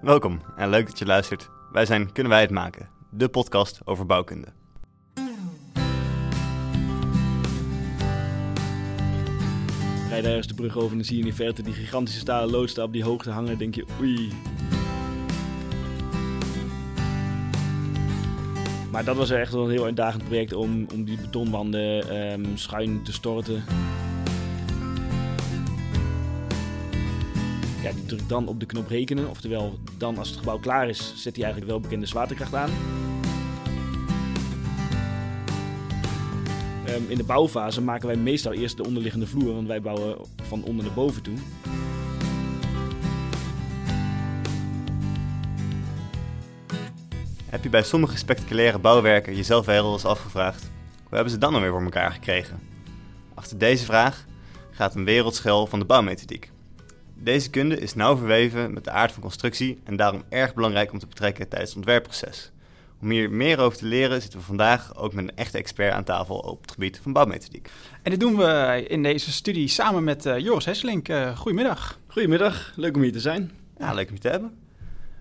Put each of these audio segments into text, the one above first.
Welkom en leuk dat je luistert. Wij zijn Kunnen wij het maken, de podcast over bouwkunde. Rijd daar eens de brug over en dan zie je in de verte die gigantische stalen loods daar op die hoogte hangen. denk je, oei. Maar dat was echt wel een heel uitdagend project om, om die betonwanden ehm, schuin te storten. Drukt dan op de knop rekenen. Oftewel, dan als het gebouw klaar is, zet hij eigenlijk wel bekende zwaartekracht aan. Ehm, in de bouwfase maken wij meestal eerst de onderliggende vloer, want wij bouwen van onder naar boven toe. Heb je bij sommige spectaculaire bouwwerken jezelf wel eens afgevraagd, hoe hebben ze dan weer voor elkaar gekregen? Achter deze vraag gaat een wereldschel van de bouwmethodiek. Deze kunde is nauw verweven met de aard van constructie en daarom erg belangrijk om te betrekken tijdens het ontwerpproces. Om hier meer over te leren zitten we vandaag ook met een echte expert aan tafel op het gebied van bouwmethodiek. En dit doen we in deze studie samen met uh, Joris Hesselink. Uh, goedemiddag. Goedemiddag, leuk om hier te zijn. Ja, leuk om je te hebben.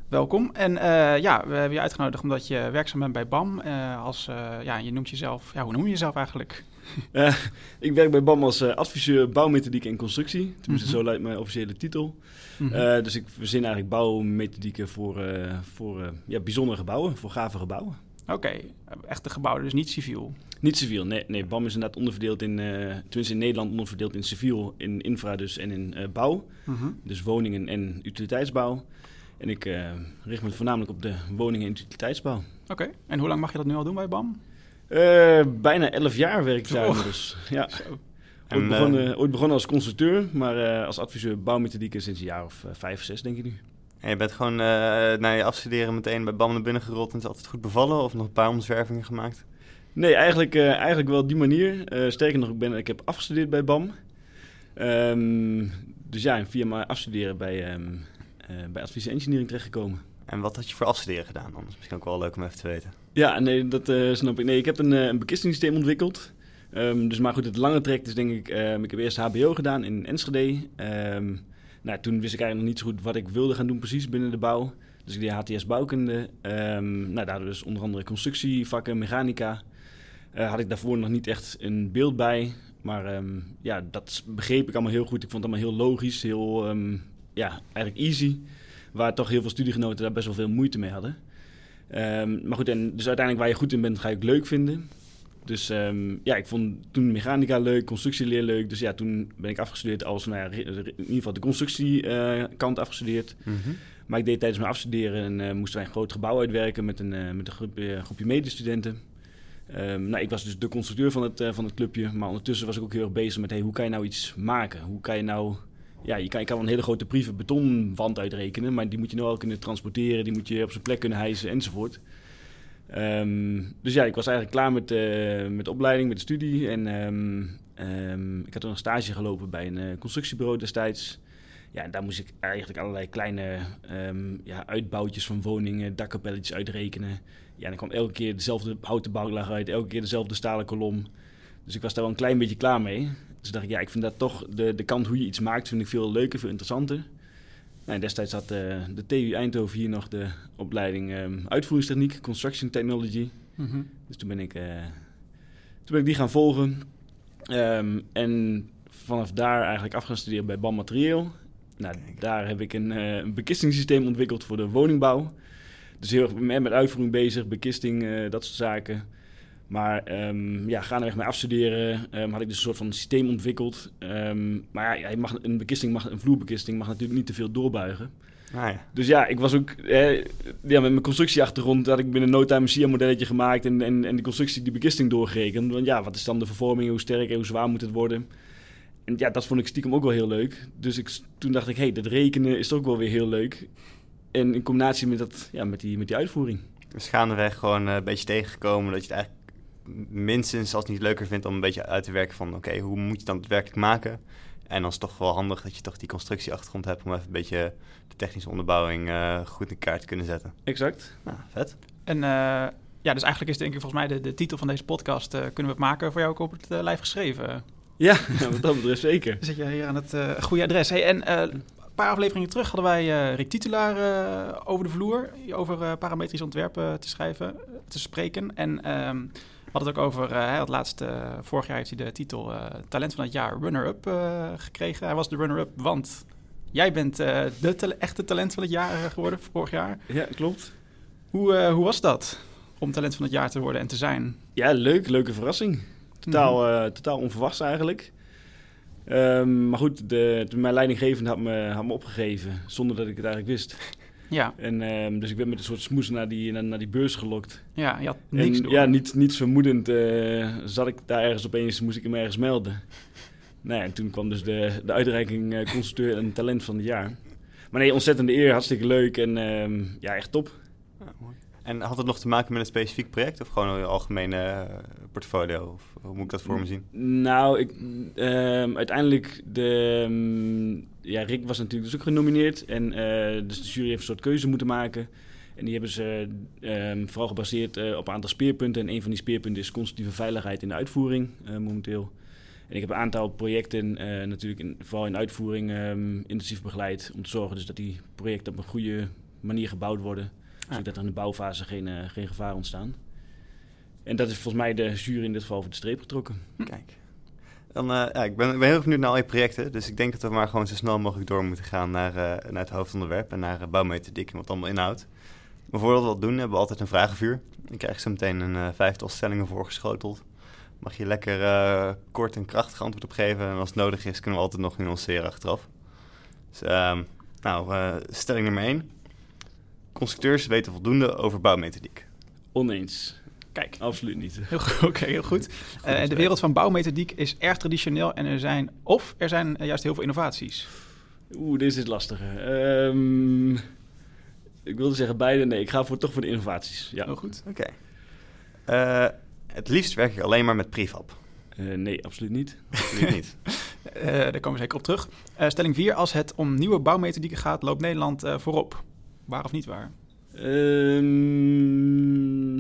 Welkom. En uh, ja, we hebben je uitgenodigd omdat je werkzaam bent bij BAM. als, ja, je noemt jezelf, ja, hoe noem je jezelf eigenlijk? ik werk bij BAM als adviseur bouwmethodiek en constructie. Tenminste, mm -hmm. zo luidt mijn officiële titel. Mm -hmm. dus ik verzin eigenlijk bouwmethodieken voor, voor ja, bijzondere gebouwen, voor gave gebouwen. Oké, okay. echte gebouwen, dus niet civiel? Niet civiel, nee. nee BAM is inderdaad onderverdeeld in, tenminste in Nederland onderverdeeld in civiel, in infra dus en in bouw. Mm -hmm. Dus woningen en utiliteitsbouw. En ik richt me voornamelijk op de woningen en utiliteitsbouw. Oké, okay. en hoe lang mag je dat nu al doen bij BAM? Bijna elf jaar werk ik daar dus. Ja. Ooit begonnen, ooit begonnen als constructeur, maar als adviseur bouwmethodieken sinds een jaar of vijf, zes denk ik nu. En je bent gewoon uh, na je afstuderen meteen bij BAM naar binnen gerold en is altijd goed bevallen? Of nog een paar omzwervingen gemaakt? Nee, eigenlijk, uh, eigenlijk wel die manier. Uh, sterker nog, ik, ben, ik heb afgestudeerd bij BAM. Um, dus ja, via mijn afstuderen bij, um, bij advies engineering terechtgekomen. En wat had je voor afstuderen gedaan dan? Dat is misschien ook wel leuk om even te weten. Ja, nee, dat snap ik. Nee, ik heb een, een bekistingsysteem ontwikkeld. Um, dus maar goed, het lange trek is denk ik... ik heb eerst HBO gedaan in Enschede... Nou, toen wist ik eigenlijk nog niet zo goed wat ik wilde gaan doen precies binnen de bouw. Dus ik deed HTS bouwkunde. Um, nou, daar dus onder andere constructievakken, mechanica. Uh, had ik daarvoor nog niet echt een beeld bij. Maar um, ja, dat begreep ik allemaal heel goed. Ik vond het allemaal heel logisch, heel um, ja, eigenlijk easy. Waar toch heel veel studiegenoten daar best wel veel moeite mee hadden. Maar goed, en dus uiteindelijk waar je goed in bent, ga je het leuk vinden. Dus um, ja, ik vond toen mechanica leuk, constructieleer leuk. Dus ja, toen ben ik afgestudeerd als, nou ja, in ieder geval de constructiekant uh, afgestudeerd. Mm -hmm. Maar ik deed tijdens mijn afstuderen en uh, moesten wij een groot gebouw uitwerken met een, uh, met een groepje, groepje medestudenten. Um, nou, ik was dus de constructeur van het, van het clubje, maar ondertussen was ik ook heel erg bezig met hey, hoe kan je nou iets maken? Hoe kan je nou ja, je kan, je kan een hele grote prieve betonwand uitrekenen, maar die moet je nou wel kunnen transporteren, die moet je op zijn plek kunnen hijsen enzovoort. Um, dus ja, ik was eigenlijk klaar met, uh, met de opleiding, met de studie. En um, um, ik had toen een stage gelopen bij een uh, constructiebureau destijds. Ja, en daar moest ik eigenlijk allerlei kleine ja, uitbouwtjes van woningen, dakkapelletjes uitrekenen. Ja, en dan kwam elke keer dezelfde houten bouwlaag uit, elke keer dezelfde stalen kolom. Dus ik was daar wel een klein beetje klaar mee. Dus dacht ik, ja, ik vind dat toch de, de kant hoe je iets maakt, vind ik veel leuker, veel interessanter. Nou, destijds had uh, de TU Eindhoven hier nog de opleiding um, uitvoeringstechniek, construction technology. Mm -hmm. Dus toen ben ik, uh, toen ben ik die gaan volgen. Um, en vanaf daar eigenlijk af gaan studeren bij BAM Materieel. Nou, daar heb ik een, uh, een bekistingssysteem ontwikkeld voor de woningbouw. Dus heel erg met uitvoering bezig, bekisting, dat soort zaken. Maar um, ja, gaandeweg met afstuderen um, had ik dus een soort van systeem ontwikkeld. Um, maar ja, je mag, een bekisting, mag, een vloerbekisting mag natuurlijk niet te veel doorbuigen. Ah, ja. Dus ja, ik was ook eh, ja, met mijn constructieachtergrond had ik binnen no time een SIA-modelletje gemaakt en, en, en de constructie die bekisting doorgerekend. Want ja, wat is dan de vervorming, hoe sterk en hoe zwaar moet het worden? En ja, dat vond ik stiekem ook wel heel leuk. Dus ik, toen dacht ik, hé, hey, dat rekenen is ook wel weer heel leuk. En in combinatie met, dat, ja, met, die, met die uitvoering. Dus gaandeweg gewoon uh, een beetje tegengekomen dat je het eigenlijk minstens als het niet leuker vindt om een beetje uit te werken van oké, okay, hoe moet je het dan werkelijk maken? En dan is het toch wel handig dat je toch die constructieachtergrond hebt om even een beetje de technische onderbouwing uh, goed in kaart te kunnen zetten. Exact. Nou, vet. En uh, ja, dus eigenlijk is denk ik volgens mij de, de titel van deze podcast, uh, kunnen we het maken, voor jou ook op het lijf geschreven. Ja, wat dat betreft zeker. Dan zit je hier aan het goede adres. Hey, en paar afleveringen terug hadden wij eh, Rick Titulaar eh, over de vloer. Over eh, parametrisch ontwerpen te schrijven, te spreken. En ehm, hadden het ook over, eh, hij had laatst, eh, vorig jaar heeft hij de titel eh, Talent van het jaar runner-up gekregen. Hij was de runner-up, want jij bent de echte talent van het jaar geworden vorig jaar. Ja, klopt. Hoe, hoe was dat om talent van het jaar te worden en te zijn? Ja, leuk. Leuke verrassing. Totaal, eh, totaal onverwachts eigenlijk. Ehm, maar goed, de, mijn leidinggevende had me, had me opgegeven zonder dat ik het eigenlijk wist. Ja, En, ehm, dus ik ben met een soort smoes naar die, naar, naar die beurs gelokt. ja, je had niks en, door. Ja, niet, niets vermoedend eh, zat ik daar ergens opeens, moest ik hem ergens melden. Nou ja, en toen kwam dus de, de uitreiking eh constructeur en talent van het jaar. Maar nee, ontzettende eer, hartstikke leuk en ehm, ja, echt top. En had het nog te maken met een specifiek project of gewoon een algemene eh, portfolio? Of hoe moet ik dat voor me zien? Nou, ik, ehm, uiteindelijk, de, ehm, ja, Rick was natuurlijk dus ook genomineerd. En eh, dus de jury heeft een soort keuze moeten maken. En die hebben ze ehm, vooral gebaseerd eh, op een aantal speerpunten. En een van die speerpunten is constructieve veiligheid in de uitvoering eh, momenteel. En ik heb een aantal projecten eh, natuurlijk in, vooral in uitvoering ehm, intensief begeleid. Om te zorgen dus dat die projecten op een goede manier gebouwd worden. Zodat er in de bouwfase geen, geen gevaar ontstaan. En dat is volgens mij de jury in dit geval over de streep getrokken. Kijk. Dan, eh, ja, ik, ben, ik ben heel benieuwd naar al je projecten. Dus ik denk dat we maar gewoon zo snel mogelijk door moeten gaan naar, eh, naar het hoofdonderwerp en naar uh, bouwmethodiek en wat allemaal inhoudt. Maar voordat we dat doen, hebben we altijd een vragenvuur. Dan krijg je zo meteen een eh, vijftal stellingen voorgeschoteld. Mag je lekker eh, kort en krachtig antwoord op geven. En als het nodig is, kunnen we altijd nog nuanceren achteraf. Dus, ehm, nou, eh, stelling nummer 1. Constructeurs weten voldoende over bouwmethodiek. Oneens. Kijk, Absoluut niet. oké, heel goed. Eh, de wereld van bouwmethodiek is erg traditioneel en er zijn, of er zijn eh, juist heel veel innovaties. Oeh, deze is lastiger. Ehm, ik wilde zeggen beide. Nee, ik ga voor, toch voor de innovaties. Ja. Heel goed. Oké. Eh, het liefst werk ik alleen maar met prefab. Eh, nee, absoluut niet. Absoluut niet. Eh, daar komen we zeker op terug. Eh, stelling 4. Als het om nieuwe bouwmethodieken gaat, loopt Nederland eh, voorop. Waar of niet waar? Ehm,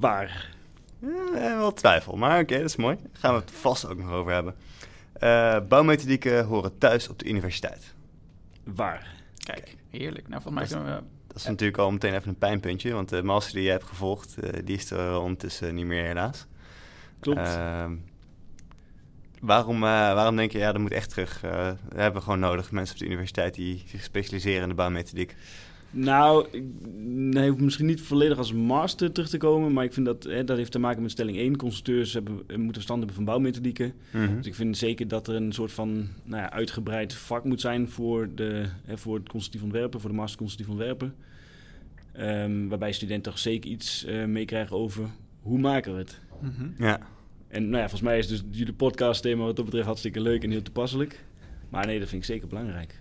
waar? Eh, wel twijfel, maar oké, dat is mooi. Daar gaan we het vast ook nog over hebben. Eh, bouwmethodieken horen thuis op de universiteit. Waar? Kijk, heerlijk. Nou, volgens mij kunnen we... Dat is natuurlijk al meteen even een pijnpuntje, want de master die je hebt gevolgd, eh, die is er ondertussen niet meer helaas. Klopt. Ehm, waarom, eh, waarom denk je, ja, dat moet echt terug? Eh, we hebben gewoon nodig mensen op de universiteit die zich specialiseren in de bouwmethodiek. Nou, ik nee, hoeft misschien niet volledig als master terug te komen, maar ik vind dat hè, dat heeft te maken met stelling 1. Constructeurs hebben, eh, moeten verstand hebben van bouwmethodieken. Mhm. Dus ik vind zeker dat er een soort van nou ja, uitgebreid vak moet zijn voor, de, hè, voor het constructief ontwerpen, voor de master constructief ontwerpen. Ehm, waarbij studenten toch zeker iets eh, meekrijgen over hoe maken we het. Mhm. Ja, En nou ja, volgens mij is dus jullie podcast thema wat dat betreft hartstikke leuk en heel toepasselijk. Maar nee, dat vind ik zeker belangrijk.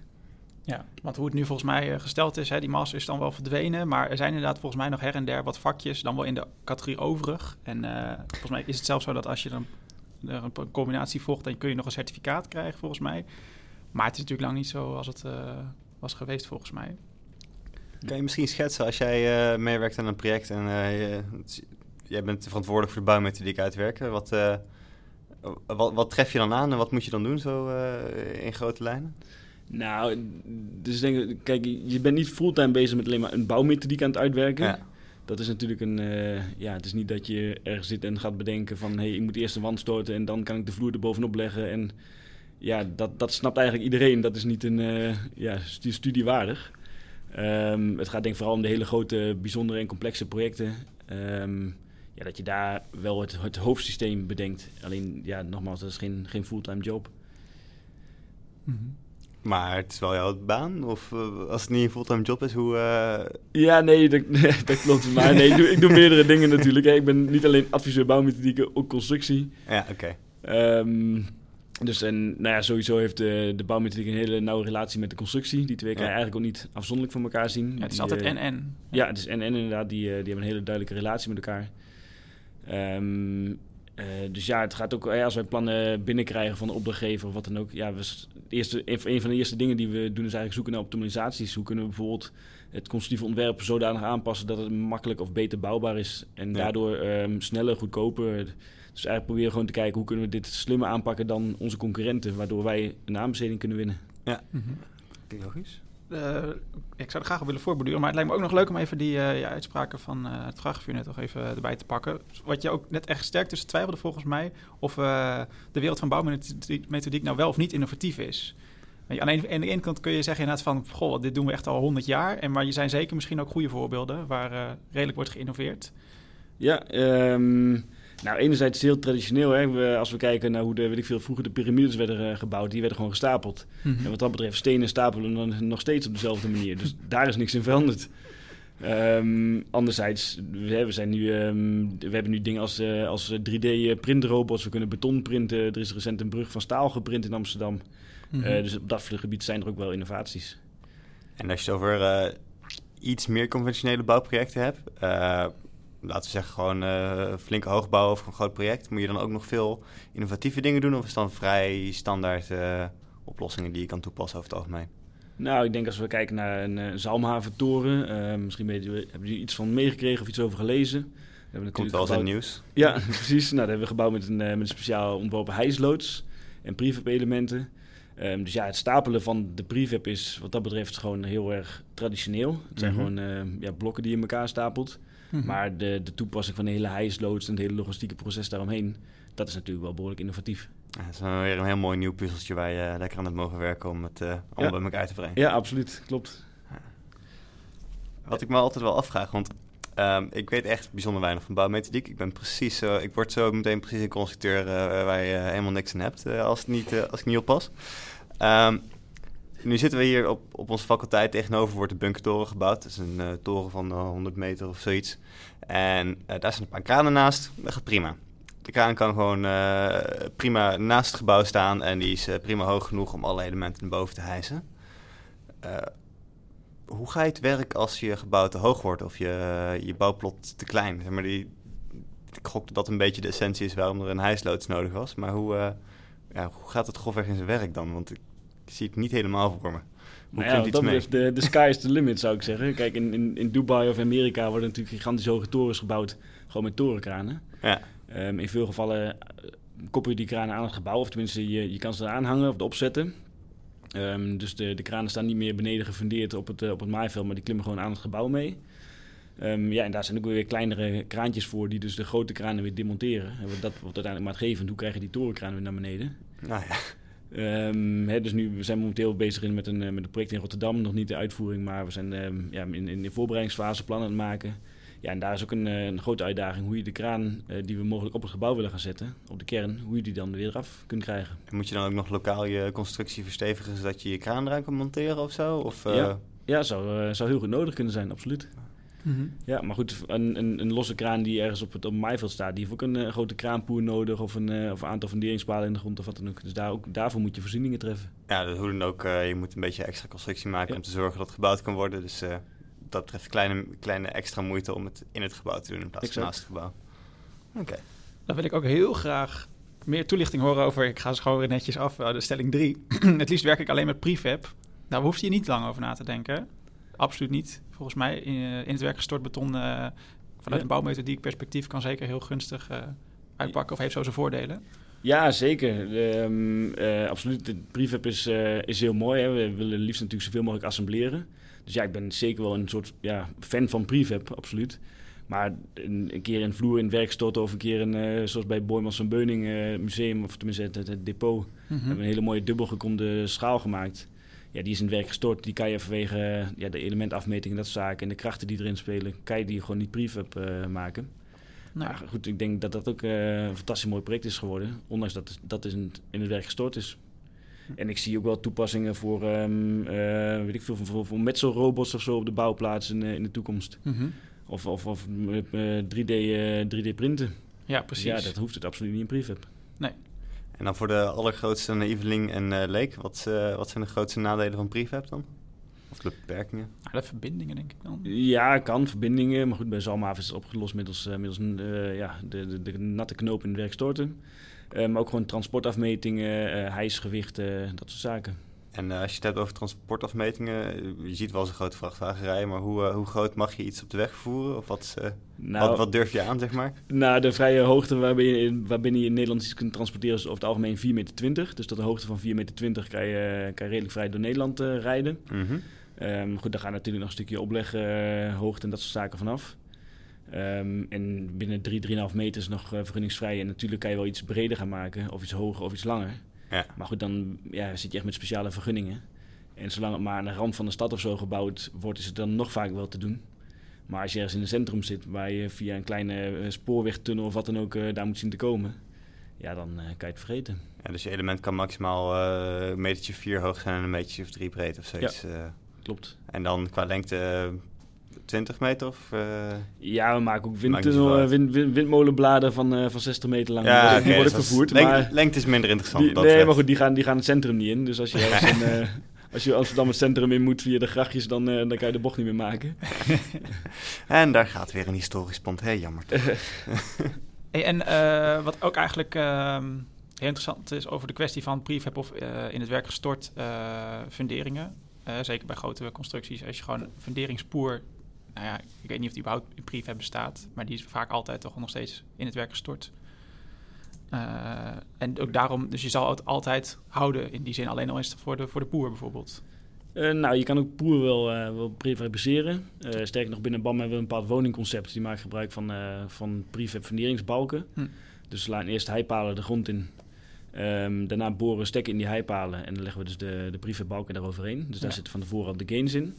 Ja, want hoe het nu volgens mij eh, gesteld is, hè, die master is dan wel verdwenen, maar er zijn inderdaad volgens mij nog her en der wat vakjes, dan wel in de categorie overig. En eh, volgens mij is het zelfs zo dat als je dan er een combinatie volgt, dan kun je nog een certificaat krijgen volgens mij. Maar het is natuurlijk lang niet zo als het eh, was geweest volgens mij. Kan je misschien schetsen als jij eh, meewerkt aan een project en eh, je- jij bent verantwoordelijk voor de bouwmethodiek uitwerken. Wat, eh, wat, wat tref je dan aan en wat moet je dan doen zo eh, in grote lijnen? Nou, dus denk ik, kijk, je bent niet fulltime bezig met alleen maar een bouwmethodiek aan het uitwerken. Ja. Dat is natuurlijk een, eh, ja, het is niet dat je ergens zit en gaat bedenken van, hé, hey, ik moet eerst een wand storten en dan kan ik de vloer er bovenop leggen. En ja, dat, dat snapt eigenlijk iedereen. Dat is niet een, eh, ja, stu- studie waardig. Ehm, het gaat denk ik vooral om de hele grote, bijzondere en complexe projecten. Ehm, ja, dat je daar wel het, het hoofdsysteem bedenkt. Alleen, ja, nogmaals, dat is geen, geen fulltime job. Maar het is wel jouw baan? Of eh, als het niet een fulltime job is, hoe... eh, Ja, nee, dat, dat klopt. Maar nee, ik doe, ik doe meerdere dingen natuurlijk. hè. Ik ben niet alleen adviseur bouwmethodieken, ook constructie. Ja, oké. Ehm, dus en, nou ja, sowieso heeft de, de bouwmethodiek een hele nauwe relatie met de constructie. Die twee kan je Ja. eigenlijk ook niet afzonderlijk van elkaar zien. Ja, het is Die, altijd eh, en-en. Ja, het is en en inderdaad. Die, die hebben een hele duidelijke relatie met elkaar. Ehm, eh, dus ja, het gaat ook als wij plannen binnenkrijgen van de opdrachtgever of wat dan ook. Ja, we, eerste, een van een van de eerste dingen die we doen is eigenlijk zoeken naar optimalisaties. Hoe kunnen we bijvoorbeeld het constructieve ontwerp zodanig aanpassen dat het makkelijk of beter bouwbaar is. En Ja. daardoor ehm, sneller, goedkoper. Dus eigenlijk proberen we gewoon te kijken hoe kunnen we dit slimmer aanpakken dan onze concurrenten. Waardoor wij een aanbesteding kunnen winnen. Mhm. Logisch. Eh, ik zou er graag op willen voorborduren, maar het lijkt me ook nog leuk om even die eh, ja, uitspraken van eh, het vraagvuur net nog even erbij te pakken. Wat je ook net echt sterk tussen twijfelde volgens mij, of eh, de wereld van bouwmethodiek nou wel of niet innovatief is. Aan, de ene, aan de kant kun je zeggen inderdaad van, goh, dit doen we echt al honderd jaar. En, maar je zijn zeker misschien ook goede voorbeelden waar eh, redelijk wordt geïnnoveerd. Ja, ehm, nou enerzijds is het heel traditioneel. Hè. We- als we kijken naar hoe de, weet ik veel, vroeger de piramides werden eh, gebouwd, die werden gewoon gestapeld. En wat dat betreft, stenen stapelen dan nog steeds op dezelfde manier. Dus daar is niks in veranderd. Ehm, anderzijds, we, we zijn nu, ehm, we hebben nu dingen als, eh, als 3D-printrobots. We kunnen beton printen. Er is recent een brug van staal geprint in Amsterdam. Mhm. Eh, dus op dat gebied zijn er ook wel innovaties. En als je het over eh, iets meer conventionele bouwprojecten hebt, eh, laten we zeggen gewoon eh, flinke hoogbouw of een groot project, moet je dan ook nog veel innovatieve dingen doen? Of is dan vrij standaard eh, oplossingen die je kan toepassen over het algemeen? Nou, ik denk als we kijken naar een uh, Zalmhaventoren. misschien je- hebben jullie iets van meegekregen of iets over gelezen. We hebben Komt wel eens in het gebouwd- nieuws. Ja, precies. Nou, dat hebben we gebouwd met een, met een speciaal ontworpen hijsloods en prefab elementen. Ehm, dus ja, het stapelen van de prefab is wat dat betreft gewoon heel erg traditioneel. Het zijn Mhm. gewoon ja, blokken die je in elkaar stapelt. Mhm. Maar de, de toepassing van de hele hijsloods en het hele logistieke proces daaromheen, dat is natuurlijk wel behoorlijk innovatief. Ja, dat is wel weer een heel mooi nieuw puzzeltje waar je lekker aan hebt mogen werken om het eh, allemaal Ja. bij elkaar te brengen. Ja, absoluut. Klopt. Wat ik me altijd wel afvraag, want ehm, ik weet echt bijzonder weinig van bouwmethodiek. Ik ben precies zo, ik word zo meteen precies een constructeur eh, waar je helemaal niks aan hebt eh, als, het niet, eh, als ik niet oppas. Ehm, nu zitten we hier op, op onze faculteit. Tegenover wordt de bunkertoren gebouwd. Dat is een eh, toren van eh, 100 meter of zoiets. En eh, daar staan een paar kranen naast. Dat gaat prima. De kraan kan gewoon eh, prima naast het gebouw staan. En die is eh, prima hoog genoeg om alle elementen naar boven te hijsen. Eh, hoe ga je het werk als je gebouw te hoog wordt of je, je bouwplot te klein? Die, ik gok dat dat een beetje de essentie is waarom er een hijsloods nodig was. Maar hoe, eh, ja, hoe gaat het grofweg in zijn werk dan? Want zie het niet helemaal voor me. Hoe Nou ja, iets dat mee? betreft, de, de sky is the limit zou ik zeggen. Kijk, in, in, in Dubai of Amerika worden natuurlijk gigantisch hoge torens gebouwd. Gewoon met torenkranen. Ja, Ehm, in veel gevallen eh, koppel je die kranen aan het gebouw. Of tenminste, je, je kan ze eraan hangen of opzetten. Ehm, dus de, de kranen staan niet meer beneden gefundeerd op het, eh, op het maaiveld. Maar die klimmen gewoon aan het gebouw mee. Ehm, ja, en daar zijn ook weer kleinere kraantjes voor die dus de grote kranen weer demonteren. En wat dat wordt uiteindelijk maatgevend. Hoe krijg je die torenkranen weer naar beneden? nou ja. Ehm, dus nu we zijn momenteel bezig in met, een, eh, met een project in Rotterdam. Nog niet de uitvoering, maar we zijn ehm, ja, in, in de voorbereidingsfase plannen aan het maken. Ja, en daar is ook een, eh, een grote uitdaging hoe je de kraan eh, die we mogelijk op het gebouw willen gaan zetten, op de kern, hoe je die dan weer eraf kunt krijgen. En moet je dan ook nog lokaal je constructie verstevigen zodat je je kraan eraan kan monteren of zo? Of, eh, Ja. Ja, zou, zou heel goed nodig kunnen zijn, absoluut. Mhm. Ja, maar goed, een, een, een losse kraan die ergens op het, op maaiveld staat, die heeft ook een eh, grote kraanpoer nodig of een, eh, of een aantal funderingspalen in de grond of wat dan ook. Dus daar ook, daarvoor moet je voorzieningen treffen. Ja, dus hoe dan ook, eh, je moet een beetje extra constructie maken Ja. om te zorgen dat het gebouwd kan worden. Dus eh, dat betreft kleine, kleine extra moeite om het in het gebouw te doen in plaats van naast het gebouw. Oké. Dan wil ik ook heel graag meer toelichting horen over. Ik ga ze gewoon weer netjes af. de stelling 3. het liefst werk ik alleen met prefab. Daar hoeft je niet lang over na te denken. Absoluut niet. Volgens mij in, eh, in het werk gestort beton eh, vanuit Ja. een bouwmethodiek perspectief kan zeker heel gunstig eh, uitpakken of heeft zo zijn voordelen. Ja, zeker. Ehm, eh, absoluut. De prefab is, is heel mooi. Hè. We willen liefst natuurlijk zoveel mogelijk assembleren. Dus ja, ik ben zeker wel een soort ja, fan van prefab, absoluut. Maar een, een keer een vloer in het werk storten of een keer een, zoals bij Boymans van Beuning museum, of tenminste het, depot, Mhm. hebben we een hele mooie dubbelgekomde schaal gemaakt. Ja, die is in het werk gestort. Die kan je vanwege eh, ja, de elementafmeting en dat soort zaken en de krachten die erin spelen, kan je die gewoon niet prefab eh, maken. Nou, Maar goed, ik denk dat dat ook eh, een fantastisch mooi project is geworden. Ondanks dat dat is in, het, in het werk gestort is. En ik zie ook wel toepassingen voor, ehm, eh, weet ik veel, voor, voor metselrobots of zo op de bouwplaats in, in de toekomst. mhm. Of, of, of eh, 3D, eh, 3D printen. Ja, precies. Ja, dat hoeft het absoluut niet in prefab. En dan voor de allergrootste naïveling en eh leek, wat, eh, wat zijn de grootste nadelen van prefab dan? Of de beperkingen? De verbindingen denk ik dan. Ja, kan, verbindingen. Maar goed, bij Zalmhaven is het opgelost middels, eh, middels eh, ja, de, de, de natte knoop in het werk storten. Eh, maar ook gewoon transportafmetingen, eh hijsgewichten, dat soort zaken. En eh, als je het hebt over transportafmetingen, eh, je ziet wel eens een grote vrachtwagen rijden, maar hoe, eh, hoe groot mag je iets op de weg vervoeren? Of wat, Nou, wat, wat durf je aan, zeg maar? Nou, de vrije hoogte waarbinnen je, in- waarbinnen je in Nederland iets kunt transporteren is over het algemeen 4,20 meter. Dus tot een hoogte van 4,20 meter kan je, kan je redelijk vrij door Nederland rijden. Mhm. Ehm, goed, daar gaat natuurlijk nog een stukje opleghoogte hoogte en dat soort zaken vanaf. Ehm, en binnen 3, 3,5 meter is nog vergunningsvrij. En natuurlijk kan je wel iets breder gaan maken, of iets hoger of iets langer. Ja. Maar goed, dan ja, zit je echt met speciale vergunningen. En zolang het maar aan de rand van de stad of zo gebouwd wordt, is het dan nog vaak wel te doen. Maar als je ergens in het centrum zit, waar je via een kleine eh, spoorwegtunnel of wat dan ook eh, daar moet zien te komen, ja, dan eh, kan je het vergeten. Ja, dus je element kan maximaal eh, een metertje 4 hoog zijn en een metertje of 3 breed of zoiets. Klopt. en dan qua lengte 20 meter of... eh, Ja, we maken ook windtunnel, eh, wind, wind- windmolenbladen van, eh, van 60 meter lang. ja, die worden dus vervoerd. leng- maar lengte is minder interessant. die, dat nee, maar goed, die gaan, die gaan het centrum niet in. Dus als je, in, eh, als je Amsterdam het centrum in moet via de grachtjes, dan, eh, dan kan je de bocht niet meer maken. En daar gaat weer een historisch pand. Hé, jammer. Hey, en eh, wat ook eigenlijk ehm, heel interessant is over de kwestie van prefab of eh, in het werk gestort eh, funderingen. Eh, zeker bij grote constructies. Als je gewoon een funderingspoer... Nou ja, ik weet niet of die überhaupt in prefab bestaat. Maar die is vaak altijd toch nog steeds in het werk gestort. Eh, en ook daarom, dus je zal het altijd houden in die zin. Alleen al het voor de, voor de poer bijvoorbeeld. Eh, nou, je kan ook poer wel, eh wel prefabriceren. Eh sterker nog, binnen BAM hebben we een bepaald woningconcept. Die maakt gebruik van, van prefab funderingsbalken. Hm. Dus we slaan eerst heipalen de grond in. Ehm, daarna boren we stekken in die heipalen. En dan leggen we dus de, de prefabbalken daaroverheen. Dus daar Ja. zitten van tevoren al de gains in.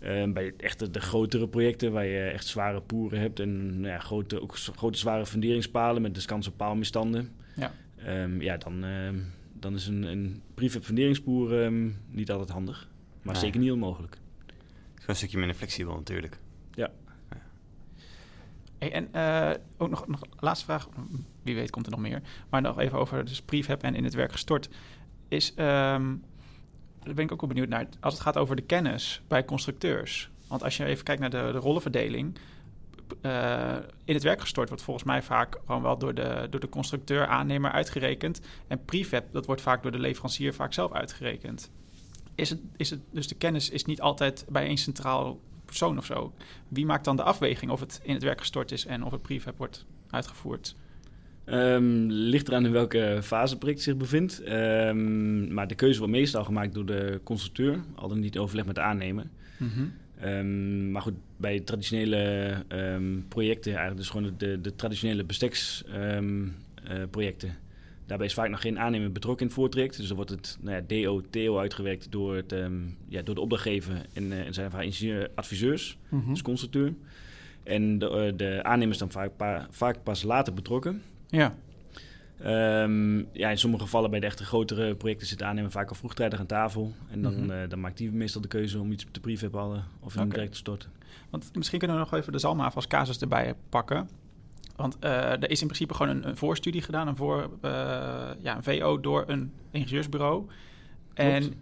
Ehm, bij echt de grotere projecten waar je echt zware poeren hebt en nou ja, grote, ook grote zware funderingspalen met descanso paalmisstanden. Ja. Ehm, ja, dan, ehm, dan is een, een prefab funderingspoer ehm, niet altijd handig. Maar Nee. zeker niet onmogelijk. Het is gewoon een stukje minder flexibel natuurlijk. Hey, en eh, ook nog, nog laatste vraag. Wie weet komt er nog meer. Maar nog even over dus prefab en in het werk gestort. Is, ehm, daar ben ik ook wel benieuwd naar. Als het gaat over de kennis bij constructeurs. Want als je even kijkt naar de, de rollenverdeling. eh, in het werk gestort wordt volgens mij vaak gewoon wel door de, door de constructeur aannemer uitgerekend. En prefab, dat wordt vaak door de leverancier vaak zelf uitgerekend. Is het, is het, dus de kennis is niet altijd bij één centraal persoon of zo. Wie maakt dan de afweging of het in het werk gestort is en of het prefab wordt uitgevoerd? Ehm, ligt eraan in welke fase het project zich bevindt. Ehm, maar de keuze wordt meestal gemaakt door de constructeur, al dan niet in overleg met de aannemer. Ehm, maar goed, bij traditionele projecten, eigenlijk dus gewoon de, de traditionele besteksprojecten, daarbij is vaak nog geen aannemer betrokken in het voortraject. Dus dan wordt het nou ja, DO, TO uitgewerkt door, het, ja, door de opdrachtgever en, eh, en zijn vaak ingenieur-adviseurs, dus constructeur. En de, eh, de aannemer is dan vaak, pa- vaak pas later betrokken. Ja, Ehm, ja, in sommige gevallen bij de echte grotere projecten zit de aannemer vaak al vroegtijdig aan tafel. En dan, Mhm. eh, dan maakt hij meestal de keuze om iets te prefabballen of in werk te storten. want misschien kunnen we nog even de Zalma als casus erbij pakken. Want eh, er is in principe gewoon een, een voorstudie gedaan, een, voor, eh, ja, een VO door een ingenieursbureau. En,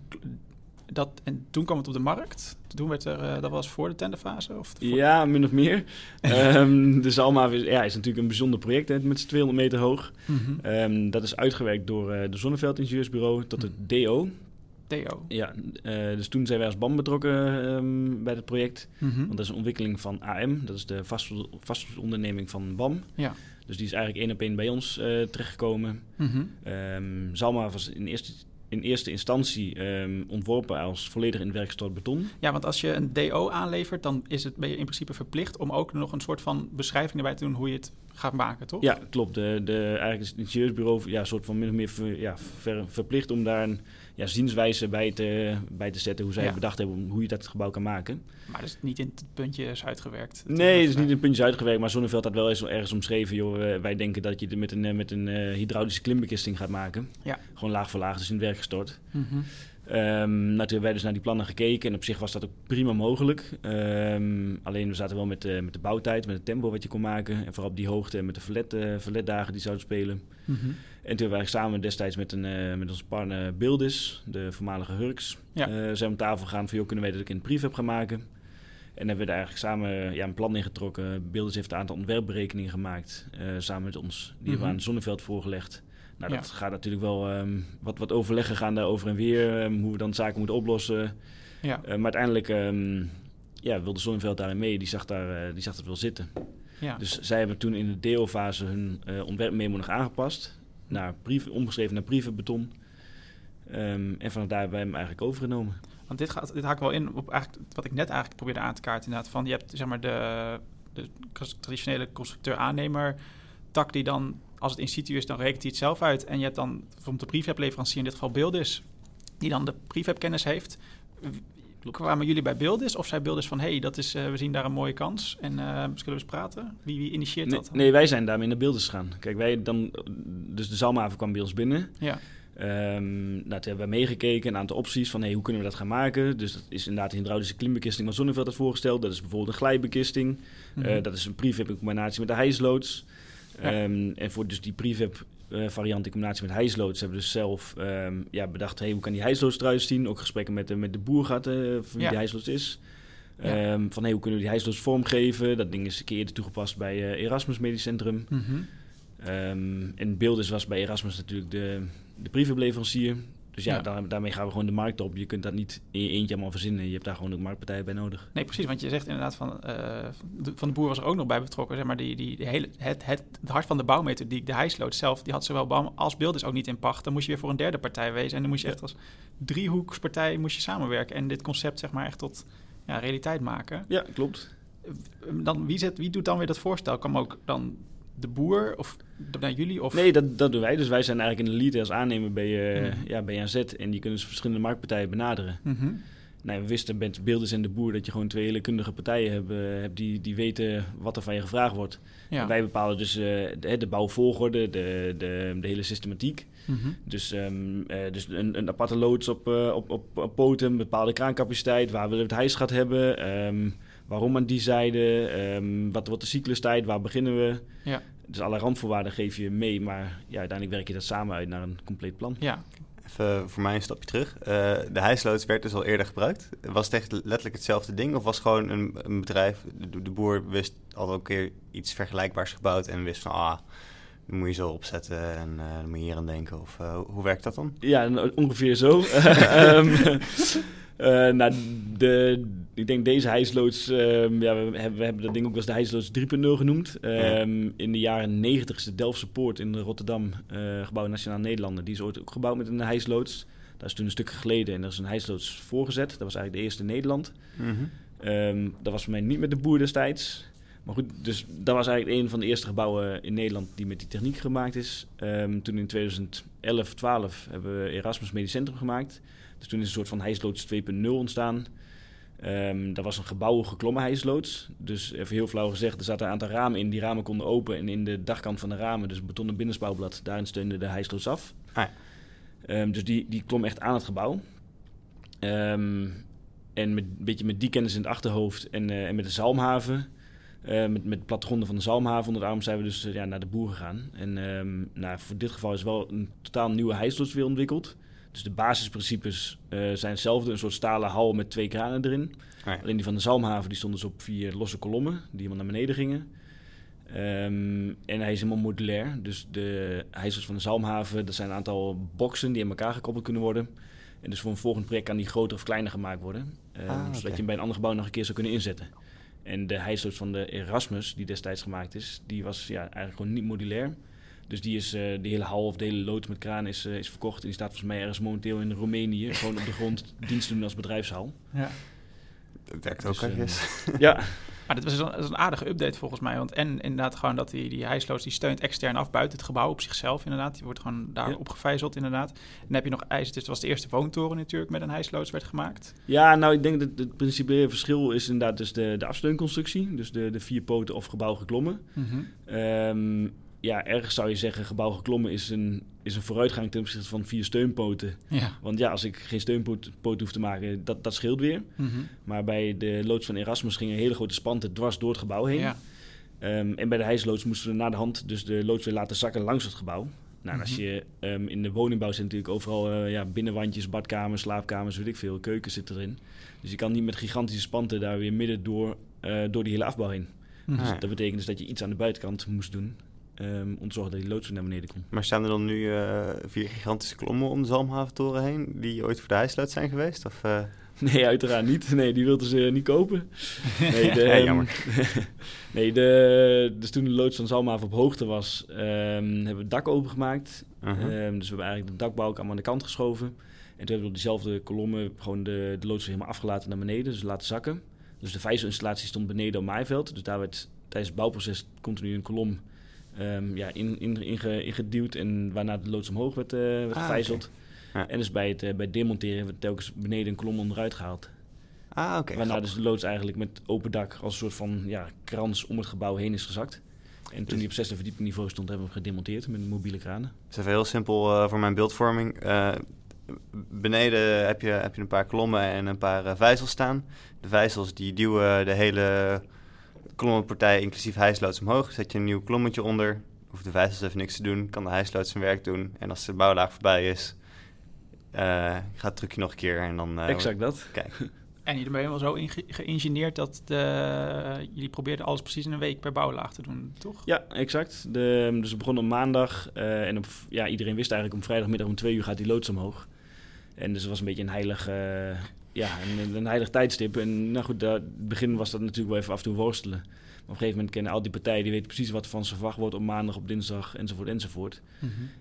dat, en toen kwam het op de markt. Toen werd er, eh, dat was voor de tenderfase? Of voor- Ja, min of meer. Ehm de Zalma is, ja, is natuurlijk een bijzonder project hè, met z'n 200 meter hoog. Mhm. Ehm, dat is uitgewerkt door eh, de Zonneveld Ingenieursbureau tot het DO. DO. Ja, eh, dus toen zijn wij als BAM betrokken ehm, bij het project. Mhm. Want dat is een ontwikkeling van AM, dat is de vastgoed- vastgoedonderneming van BAM. Ja. Dus die is eigenlijk één op één bij ons terechtgekomen. Mhm. Zalma was in eerste, in eerste instantie ehm, ontworpen als volledig in werkgestort beton. Ja, want als je een DO aanlevert, dan is het, ben je in principe verplicht om ook nog een soort van beschrijving erbij te doen hoe je het gaat maken, toch? Ja, klopt. De, de, eigenlijk is het ingenieursbureau ja, soort van min of meer ver- ja, ver- verplicht om daar een ja, zienswijze bij te, bij te zetten. Hoe zij Ja. bedacht hebben om hoe je dat gebouw kan maken. Maar dus niet in het puntje is uitgewerkt. Nee, het is niet in puntjes uitgewerkt, maar Zonneveld had wel eens ergens omschreven. Joh, eh, wij denken dat je het met een, eh, met een eh, hydraulische klimbekisting gaat maken. Ja. Gewoon laag voor laag, dus in het werk gestort. Mhm. Ehm nou, toen hebben wij dus naar die plannen gekeken en op zich was dat ook prima mogelijk. Ehm, alleen we zaten wel met, de met de bouwtijd, met het tempo wat je kon maken. En vooral op die hoogte en met de verlet, eh, verletdagen die zouden spelen. Mhm. En toen hebben wij samen destijds met, een, eh, met onze partner Bildis, de voormalige Hurks, Ja. eh, zijn we om tafel gegaan van, joh, kunnen wij dat ook in het prefab gaan maken? En hebben we daar eigenlijk samen ja, een plan in getrokken. Bildis heeft een aantal ontwerpberekeningen gemaakt, samen met ons. Die hebben we Mhm. aan Zonneveld voorgelegd. Nou, Ja. dat gaat natuurlijk wel ehm, wat, wat overleggen gaan daar over en weer, ehm, hoe we dan zaken moeten oplossen. Ja, Eh, maar uiteindelijk ehm, ja, wilde Zonneveld daarin mee, die zag, daar, eh, die zag dat wel zitten. ja. Dus zij hebben toen in de DO-fase hun eh ontwerpmemo nog aangepast, naar brief, omgeschreven naar brievenbeton. En vanaf daar hebben wij hem eigenlijk overgenomen. Want dit, gaat, dit haakt wel in op eigenlijk wat ik net eigenlijk probeerde aan te kaarten. Inderdaad, van je hebt zeg maar de, de traditionele constructeur-aannemer tak die dan, als het in situ is, dan rekent hij het zelf uit. En je hebt dan bijvoorbeeld de prefab-leverancier, in dit geval Beeldis, die dan de prefab-kennis heeft. Kwamen jullie bij Beeldis of zei Beeldis van... hé, hey, dat is, eh, we zien daar een mooie kans en eh zullen we eens praten? Wie, wie initieert Nee, dat? dan? nee, wij zijn daarmee naar beelden gegaan. Kijk, wij dan, dus de Zalmhaven kwam bij ons binnen. Ja, Ehm nou, toen hebben we meegekeken, een aantal opties van hey, hoe kunnen we dat gaan maken. Dus dat is inderdaad de hydraulische klimbekisting wat Zonneveld had voorgesteld. Dat is bijvoorbeeld een glijbekisting. Mhm. Eh, dat is een prefab in combinatie met de hijsloods. Ja. Ehm, en voor dus die prefab eh, variant in combinatie met hijsloods hebben we dus zelf ehm, ja, bedacht... Hey, hoe kan die hijsloods eruit zien? Ook gesprekken met, de- met de boer gehad, eh, van wie Ja. die hijsloods is. Ja. Ehm, van hey, hoe kunnen we die hijsloods vormgeven? Dat ding is een keer eerder toegepast bij eh, Erasmus Medisch Centrum. Mhm. Ehm en Beelders was bij Erasmus natuurlijk de, de brievenleverancier. Dus ja, Ja. daar- daarmee gaan we gewoon de markt op. Je kunt dat niet in je eentje allemaal verzinnen. Je hebt daar gewoon ook marktpartijen bij nodig. Nee, precies. Want je zegt inderdaad van, eh, de, van de boer was er ook nog bij betrokken. Zeg maar, die, die, die hele, het, het, het hart van de bouwmethodiek, de hijsloot zelf, die had zowel bouw als beelders ook niet in pacht. Dan moest je weer voor een derde partij wezen. En dan moest je echt als driehoekspartij moest je samenwerken. En dit concept zeg maar echt tot ja, realiteit maken. Ja, klopt. Dan, wie, zet, wie doet dan weer dat voorstel? Kan ook dan de boer of naar jullie? Of... Nee, dat, dat doen wij. Dus wij zijn eigenlijk in de lead als aannemer bij, eh Mhm. ja, bij AZ. En die kunnen dus verschillende marktpartijen benaderen. Mhm. Nou, we wisten met Beelders en de boer dat je gewoon twee hele kundige partijen hebt, eh, hebt die, die weten wat er van je gevraagd wordt. Ja. En wij bepalen dus eh, de, de bouwvolgorde, de, de, de hele systematiek. Mhm. Dus, ehm, eh, dus een, een aparte loods op, op, op, op poten, bepaalde kraancapaciteit, waar willen we het hijsgat hebben, ehm, waarom aan die zijde, ehm, wat wordt de cyclustijd, waar beginnen we. Ja. Dus alle randvoorwaarden geef je mee, maar ja, uiteindelijk werk je dat samen uit naar een compleet plan. ja. Even voor mij een stapje terug. Eh, de hijsloods werd dus al eerder gebruikt. Was het echt letterlijk hetzelfde ding? Of was het gewoon een, een bedrijf, de, de boer wist al een keer iets vergelijkbaars gebouwd en wist van, ah, dan moet je zo opzetten en eh, dan moet je hier aan denken. Of eh, hoe werkt dat dan? Ja, nou, ongeveer zo. Ehm, eh, nou, de, ik denk deze hijsloods, ehm, ja, we, hebben, we hebben dat ding ook wel eens de hijsloods 3.0 genoemd. Ehm, In de jaren 90 is de Delftse Poort in Rotterdam uh, gebouwd Nationaal Nederlander. Die is ooit ook gebouwd met een hijsloods. Dat is toen een stuk geleden en er is een hijsloods voorgezet. Dat was eigenlijk de eerste in Nederland. Um, dat was voor mij niet met de boer destijds. Maar goed, dus dat was eigenlijk een van de eerste gebouwen in Nederland die met die techniek gemaakt is. Toen in 2011, 12 hebben we Erasmus Medisch Centrum gemaakt. Dus toen is een soort van hijsloods 2.0 ontstaan. Um, dat was een gebouw geklommen hijsloods. Dus even heel flauw gezegd, er zaten een aantal ramen in. Die ramen konden open en in de dagkant van de ramen, dus een betonnen binnenspouwblad, daarin steunde de hijsloods af. Ah, ja. um, dus die, die klom echt aan het gebouw. Um, en met, een beetje met die kennis in het achterhoofd en, uh, en met de Zalmhaven, uh, met, met plattegronden van de Zalmhaven onder de arm, zijn we dus uh, ja, naar de boer gegaan. En um, nou, voor dit geval is wel een totaal nieuwe hijsloods weer ontwikkeld. Dus de basisprincipes uh, zijn hetzelfde. Een soort stalen hal met twee kranen erin. Ah, ja. Alleen die van de Zalmhaven die stonden dus op vier losse kolommen die helemaal naar beneden gingen. Um, en hij is helemaal modulair. Dus de hijsels van de Zalmhaven, dat zijn een aantal boxen die aan elkaar gekoppeld kunnen worden. En dus voor een volgend project kan die groter of kleiner gemaakt worden. Um, Ah, Zodat je hem bij een ander gebouw nog een keer zou kunnen inzetten. En de hijsels van de Erasmus, die destijds gemaakt is, die was ja, eigenlijk gewoon niet modulair. Dus die is, uh, de hele hal of de hele loods met kraan is, uh, is verkocht. En die staat volgens mij ergens momenteel in Roemenië. gewoon op de grond dienst doen als bedrijfshal. Ja. Dat werkt ook Dus, um, ergens. ja, Maar dit was een, dat is een aardige update volgens mij. Want en inderdaad gewoon dat die, die hijsloos die steunt extern af buiten het gebouw op zichzelf inderdaad. Die wordt gewoon daar Ja. opgevijzeld inderdaad. En dan heb je nog ijs. Dus het was de eerste woontoren natuurlijk met een hijsloos werd gemaakt. Ja, nou, ik denk dat het principiële verschil is inderdaad dus de, de afsteunconstructie. Dus de, de vier poten of gebouw geklommen. Ehm, ja, ergens zou je zeggen, gebouw geklommen is een, is een vooruitgang ten opzichte van vier steunpoten. Ja. Want ja, als ik geen steunpoot poot hoef te maken, dat, dat scheelt weer. Mhm. Maar bij de loods van Erasmus gingen hele grote spanten dwars door het gebouw heen. ja. Ehm, en bij de hijsloods moesten we na de hand dus de loods weer laten zakken langs het gebouw. Nou, als Mhm. je ehm, in de woningbouw zit natuurlijk overal eh, ja, binnenwandjes, badkamers, slaapkamers, weet ik veel, keukens zitten erin. Dus je kan niet met gigantische spanten daar weer midden door, eh, door die hele afbouw heen. Mhm. Ah, Dus dat betekent dus dat je iets aan de buitenkant moest doen. Ehm, om te zorgen dat die loods naar beneden komt. Maar staan er dan nu eh, vier gigantische klommen om de Zalmhaventoren heen... die ooit voor de hijsluit zijn geweest? Of, eh, Nee, uiteraard niet. Nee, die wilden ze niet kopen. Nee, de, Ja, ehm, jammer. nee de, dus toen de loods van Zalmhaven op hoogte was, ehm, hebben we het dak opengemaakt. uh-huh. Dus we hebben eigenlijk de dakbouw allemaal aan de kant geschoven. En toen hebben we op diezelfde kolommen gewoon de, de loods helemaal afgelaten naar beneden, dus laten zakken. Dus de vijzelinstallatie stond beneden op maaiveld. Dus daar werd tijdens het bouwproces continu een kolom ehm, ja, in, in, inge- ingeduwd en waarna de loods omhoog werd, eh werd Ah, gevijzeld. Ja. En dus bij het, eh, bij het demonteren hebben we telkens beneden een kolom onderuit gehaald. Ah, oké. waarna grappig. dus de loods eigenlijk met open dak als een soort van ja, krans om het gebouw heen is gezakt. En toen Dus- die op zesde verdieping niveau stond, hebben we hem gedemonteerd met mobiele kranen. Het is even heel simpel eh, voor mijn beeldvorming. Beneden heb je, heb je een paar klommen en een paar eh, vijzels staan. De vijzels die duwen de hele klommenpartij, inclusief hijsloods, omhoog. Zet je een nieuw klommetje onder. Hoeft de vijzels even niks te doen. Kan de hijslood zijn werk doen. En als de bouwlaag voorbij is, eh, gaat het trucje nog een keer. En dan, eh, exact dat. Kijk, En jullie ben je wel zo geïngineerd dat de, jullie probeerden alles precies in een week per bouwlaag te doen, toch? Ja, exact. De, dus we begonnen op maandag eh, en op, ja, iedereen wist eigenlijk om vrijdagmiddag om twee uur gaat die loods omhoog. En dus het was een beetje een heilig, eh, ja, een, een heilig tijdstip. En nou goed, daar- in het begin was dat natuurlijk wel even af en toe worstelen. Maar op een gegeven moment kennen al die partijen, die weten precies wat van ze verwacht wordt op maandag, op dinsdag, enzovoort, enzovoort.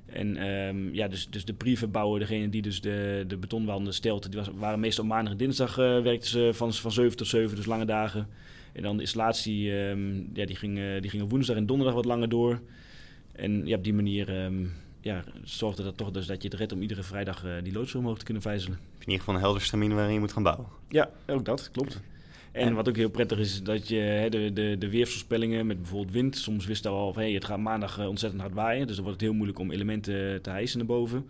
En ehm, ja, dus, dus de prefabouwer, degene die dus de, de betonwanden stelt, die was, waren meestal op maandag en dinsdag eh, werkten ze van, van 7 tot 7, dus lange dagen. En dan de installatie, ehm, ja, die, ging, eh, die ging op woensdag en donderdag wat langer door. En ja, op die manier ehm, ja, zorgde dat toch dus dat je het redt om iedere vrijdag eh, die loods omhoog te kunnen vijzelen. in ieder geval een helder waarin je moet gaan bouwen. Ja, ook dat, klopt. En wat ook heel prettig is, dat je hè, de, de, de weersvoorspellingen met bijvoorbeeld wind, soms wist je al van hey, het gaat maandag eh, ontzettend hard waaien, dus dan wordt het heel moeilijk om elementen te hijsen naar boven.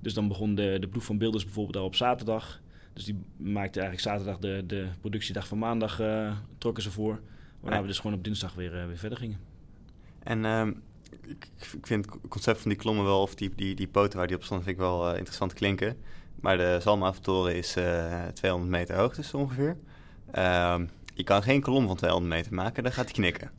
Dus dan begon de, de ploeg van Beelders bijvoorbeeld al op zaterdag. Dus die maakte eigenlijk zaterdag de, de productiedag van maandag, eh, trokken ze voor. Waarna we dus gewoon op dinsdag weer, weer verder gingen. En ehm, ik, ik vind het concept van die klommen wel, of die, die, die poten waar die op stonden, vind ik wel eh, interessant klinken. Maar de Zalmhaventoren is eh 200 meter hoog dus ongeveer. Ehm, je kan geen kolom van 200 meter maken, dan gaat hij knikken.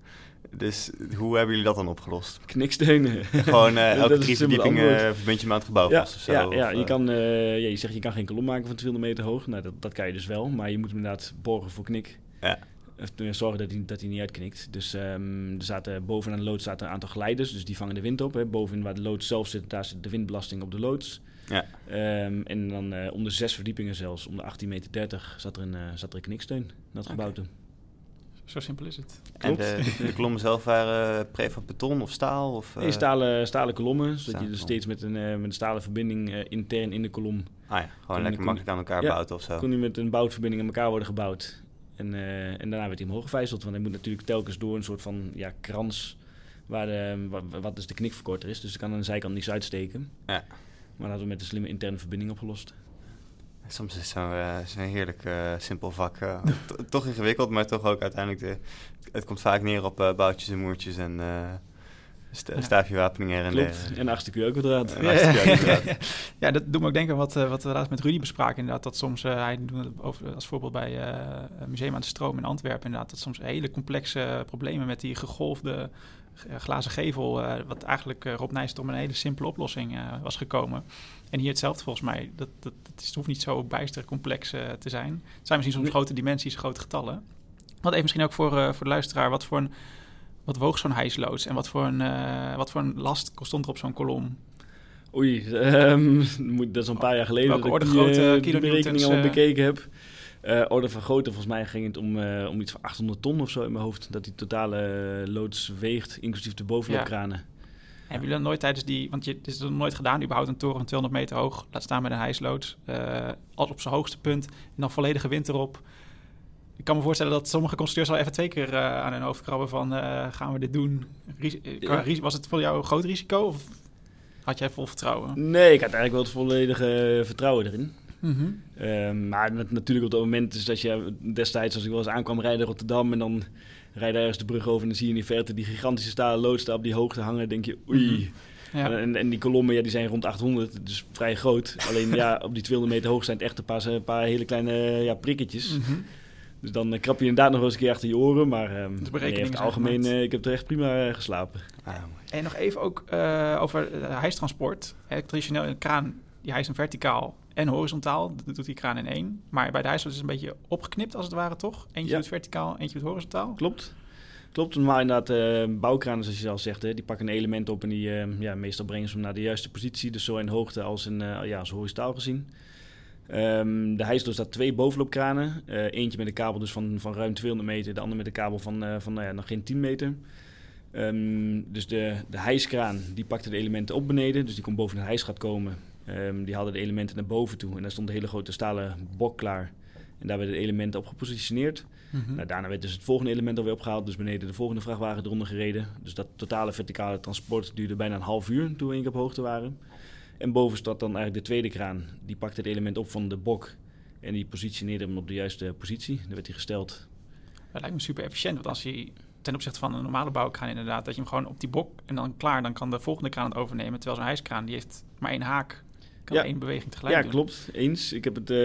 Dus hoe hebben jullie dat dan opgelost? Kniksteunen. Gewoon eh, elke drie verdiepingen antwoord. verbind je hem aan het gebouw Ja, vast of zo? ja, of, ja, je, eh, kan, eh, ja, je zegt je kan geen kolom maken van 200 meter hoog. Nou, dat, dat kan je dus wel. Maar je moet hem inderdaad borgen voor knik. Ja. Of tenminste zorgen dat hij, dat hij niet uitknikt. Dus ehm, er zaten bovenaan de loods zaten een aantal glijders. Dus die vangen de wind op. Hè. Bovenin waar de loods zelf zit, daar zit de windbelasting op de loods. Ja. Ehm, en dan eh, om de zes verdiepingen zelfs, om de 18,30 meter, zat er een, eh, zat er een kniksteun. Dat gebouw toen. Zo simpel is het. En klopt. de, de klommen zelf waren prefab beton of staal? Of, Nee, eh, stalen, stalen kolommen, zodat stalen je dus steeds met een, eh, met een stalen verbinding eh, intern in de kolom Ah ja, gewoon Kon- lekker kon- makkelijk aan elkaar Ja, bouwen of zo. kon hij met een boutverbinding aan elkaar worden gebouwd. En, eh, en daarna werd hij omhoog gevijzeld. Want hij moet natuurlijk telkens door een soort van ja, krans... Waar de, wat dus de knikverkorter is. Dus er kan aan de zijkant niets uitsteken. Ja. Maar dat hadden we met een slimme interne verbinding opgelost. Soms is het zo'n eh, heerlijk eh, simpel vak. to- toch ingewikkeld, maar toch ook uiteindelijk... De, het komt vaak neer op boutjes en moertjes en Ja. staafjewapening her en Klopt. En inderdaad. ja, dat doet me ook denken wat, eh, wat we laatst met Rudy bespraken. Inderdaad, dat soms, eh, hij doet het over, als voorbeeld bij eh, het Museum aan de Stroom in Antwerpen. Inderdaad, dat soms hele complexe problemen met die gegolfde glazen gevel. eh, wat eigenlijk eh, Rob Nijst om een hele simpele oplossing eh, was gekomen. En hier hetzelfde volgens mij. Dat, dat, dat is, het hoeft niet zo bijster complex eh, te zijn. Het zijn misschien soms Nee. grote dimensies, grote getallen. Wat even misschien ook voor, eh, voor de luisteraar. Wat voor een... Wat woog zo'n hijsloods en wat voor een, eh, wat voor een last stond er op zo'n kolom? Oei, ehm, dat is een paar jaar geleden Welke dat ik orde die, grootte eh, die al eh? bekeken heb. Eh, orde van grootte, volgens mij ging het om, om iets van 800 ton of zo in mijn hoofd. Dat die totale loods weegt, inclusief de bovenloopkranen. Hebben jullie dan nooit tijdens die, want je, het is nog nooit gedaan, überhaupt een toren van 200 meter hoog, laat staan met een hijsloods, als op zijn hoogste punt en dan volledige wind erop. Ik kan me voorstellen dat sommige constructeurs al even twee keer eh, aan hun hoofd krabben van, eh, gaan we dit doen? Eh, Ja. Was het voor jou een groot risico of had jij vol vertrouwen? Nee, ik had eigenlijk wel het volledige vertrouwen erin. Mhm. Ehm, maar nat- natuurlijk op dat moment is dat je destijds, als ik wel eens aankwam rijden in Rotterdam en dan rijd je ergens de brug over en dan zie je in de verte die gigantische stalen loods daar op die hoogte hangen. denk je, oei. Ja. En, en die kolommen, ja, die zijn rond 800, dus vrij groot. Alleen ja, op die 200 meter hoog zijn het echt een paar, een paar hele kleine ja, prikketjes. Mhm. Dus dan krap je inderdaad nog wel eens een keer achter je oren. Maar um, nee, berekeningen in het algemeen, eh, ik heb er echt prima eh, geslapen. Ah, mooi. En nog even ook eh, over uh, hijstransport. Eh, traditioneel een kraan, die hijst verticaal en horizontaal. Dat doet die kraan in één. Maar bij de hijsloot is het een beetje opgeknipt als het ware, toch? Eentje Ja. doet verticaal, eentje doet horizontaal. Klopt. Klopt, normaal inderdaad, eh bouwkranen, zoals je al zegt, hè, die pakken een element op en die, eh, ja, meestal brengen ze hem naar de juiste positie. Dus zo in hoogte als, in, eh, ja, als horizontaal gezien. Ehm, de hijsloot staat twee bovenloopkranen. Eh, eentje met een kabel dus van, van ruim 200 meter, de andere met een kabel van, eh, van nou ja, nog geen 10 meter. Ehm, dus de, de hijskraan die pakte de elementen op beneden, dus die kon boven het hijsgat komen. Ehm, die haalde de elementen naar boven toe en daar stond een hele grote stalen bok klaar. En daar werden de elementen op gepositioneerd. Mhm. Nou, daarna werd dus het volgende element alweer opgehaald, dus beneden de volgende vrachtwagen eronder gereden. Dus dat totale verticale transport duurde bijna een half uur toen we één keer op hoogte waren. En boven staat dan eigenlijk de tweede kraan. Die pakte het element op van de bok en die positioneerde hem op de juiste positie. Dan werd hij gesteld. Dat lijkt me super efficiënt, want als je ten opzichte van een normale bouwkraan inderdaad, dat je hem gewoon op die bok en dan klaar, dan kan de volgende kraan het overnemen. Terwijl zo'n hijskraan, die heeft maar één haak, kan Ja. één beweging tegelijk Ja, doen. klopt. Eens. Ik heb het eh,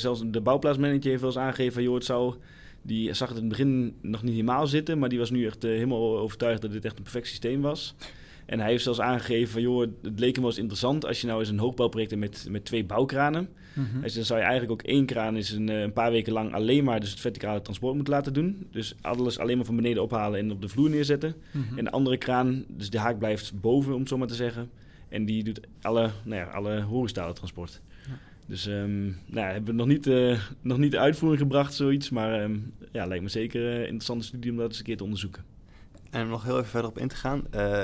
zelfs de bouwplaatsmanager heeft wel eens aangegeven joh, het zou. Die zag het in het begin nog niet helemaal zitten, maar die was nu echt eh, helemaal overtuigd dat dit echt een perfect systeem was. En hij heeft zelfs aangegeven van joh, het leek hem wel eens interessant als je nou eens een hoogbouwproject hebt met, met twee bouwkranen. Mhm. Zei, dan zou je eigenlijk ook één kraan eens een, eh, een paar weken lang alleen maar dus het verticale transport moeten laten doen. Dus alles alleen maar van beneden ophalen en op de vloer neerzetten. Mhm. En de andere kraan, dus de haak blijft boven, om het zo maar te zeggen. En die doet alle, nou ja, alle horizontale transport. Ja. Dus ehm nou, ja, hebben we nog niet, eh, nog niet de uitvoering gebracht, zoiets. Maar ehm, ja, lijkt me zeker een interessante studie om dat eens een keer te onderzoeken. En om nog heel even verder op in te gaan. eh,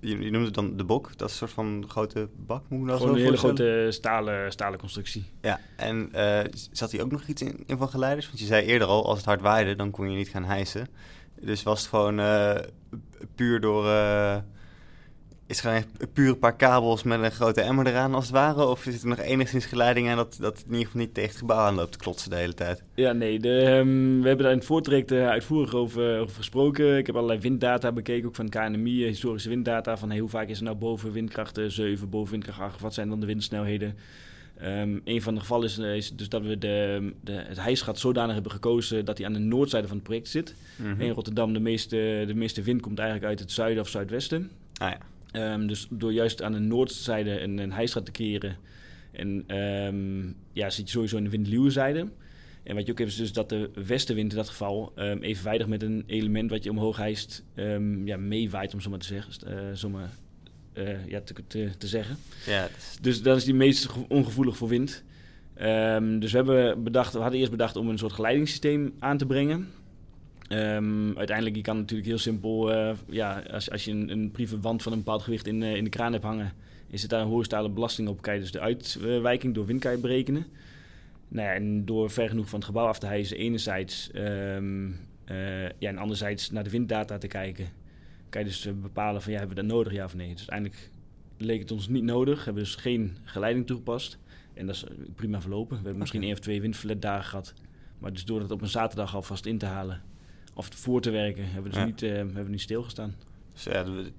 je, je noemde het dan de bok. Dat is een soort van grote bak, moet ik dat Gewoon zo een hele grote stalen, stalen constructie. Ja, en eh, zat hier ook nog iets in, in van geleiders? Want je zei eerder al, als het hard waaide, dan kon je niet gaan hijsen. Dus was het gewoon eh, puur door... is het gewoon puur een paar kabels met een grote emmer eraan als het ware? Of is er nog enigszins geleiding aan dat, dat het in ieder geval niet tegen het gebouw aan loopt te klotsen de hele tijd? Ja, nee, de, ehm, we hebben daar in het voortraject eh, uitvoerig over, over gesproken. Ik heb allerlei winddata bekeken, ook van KNMI, eh, historische winddata. Van hey, hoe vaak is er nou boven windkracht eh, 7, boven windkracht 8? Wat zijn dan de windsnelheden? Ehm, een van de gevallen is, eh, is dus dat we de, de, het hijsgat zodanig hebben gekozen dat hij aan de noordzijde van het project zit. Mhm. In Rotterdam, de meeste, de meeste wind komt eigenlijk uit het zuiden of zuidwesten. Ah ja. Ehm, dus door juist aan de noordzijde een, een hijsgat te creëren, en, ehm, ja, zit je sowieso in de windluwe zijde. En wat je ook hebt is dus dat de westenwind in dat geval ehm, evenwijdig met een element wat je omhoog hijst ja, meewaait, om zo maar te zeggen. eh, zo maar, eh, ja, te, te, te zeggen. Ja, is- Dus dat is die meest ge- ongevoelig voor wind. Dus we, hebben bedacht, we hadden eerst bedacht om een soort geleidingssysteem aan te brengen. Ehm, uiteindelijk, je kan natuurlijk heel simpel, eh, ja, als, als je een, een wand van een bepaald gewicht in, eh, in de kraan hebt hangen, is het daar een horizontale belasting op, kan je dus de uitwijking door wind kan je berekenen. Nou ja, en door ver genoeg van het gebouw af te hijsen, enerzijds, ehm, eh, ja, en anderzijds naar de winddata te kijken, kan je dus bepalen van ja, hebben we dat nodig, ja of nee. Dus uiteindelijk leek het ons niet nodig, hebben dus geen geleiding toegepast. En dat is prima verlopen. We hebben misschien één of twee windflatdagen gehad. Maar dus door het op een zaterdag alvast in te halen of voor te werken, hebben we dus Ja. niet, eh, hebben we niet stilgestaan. Dus ja, de,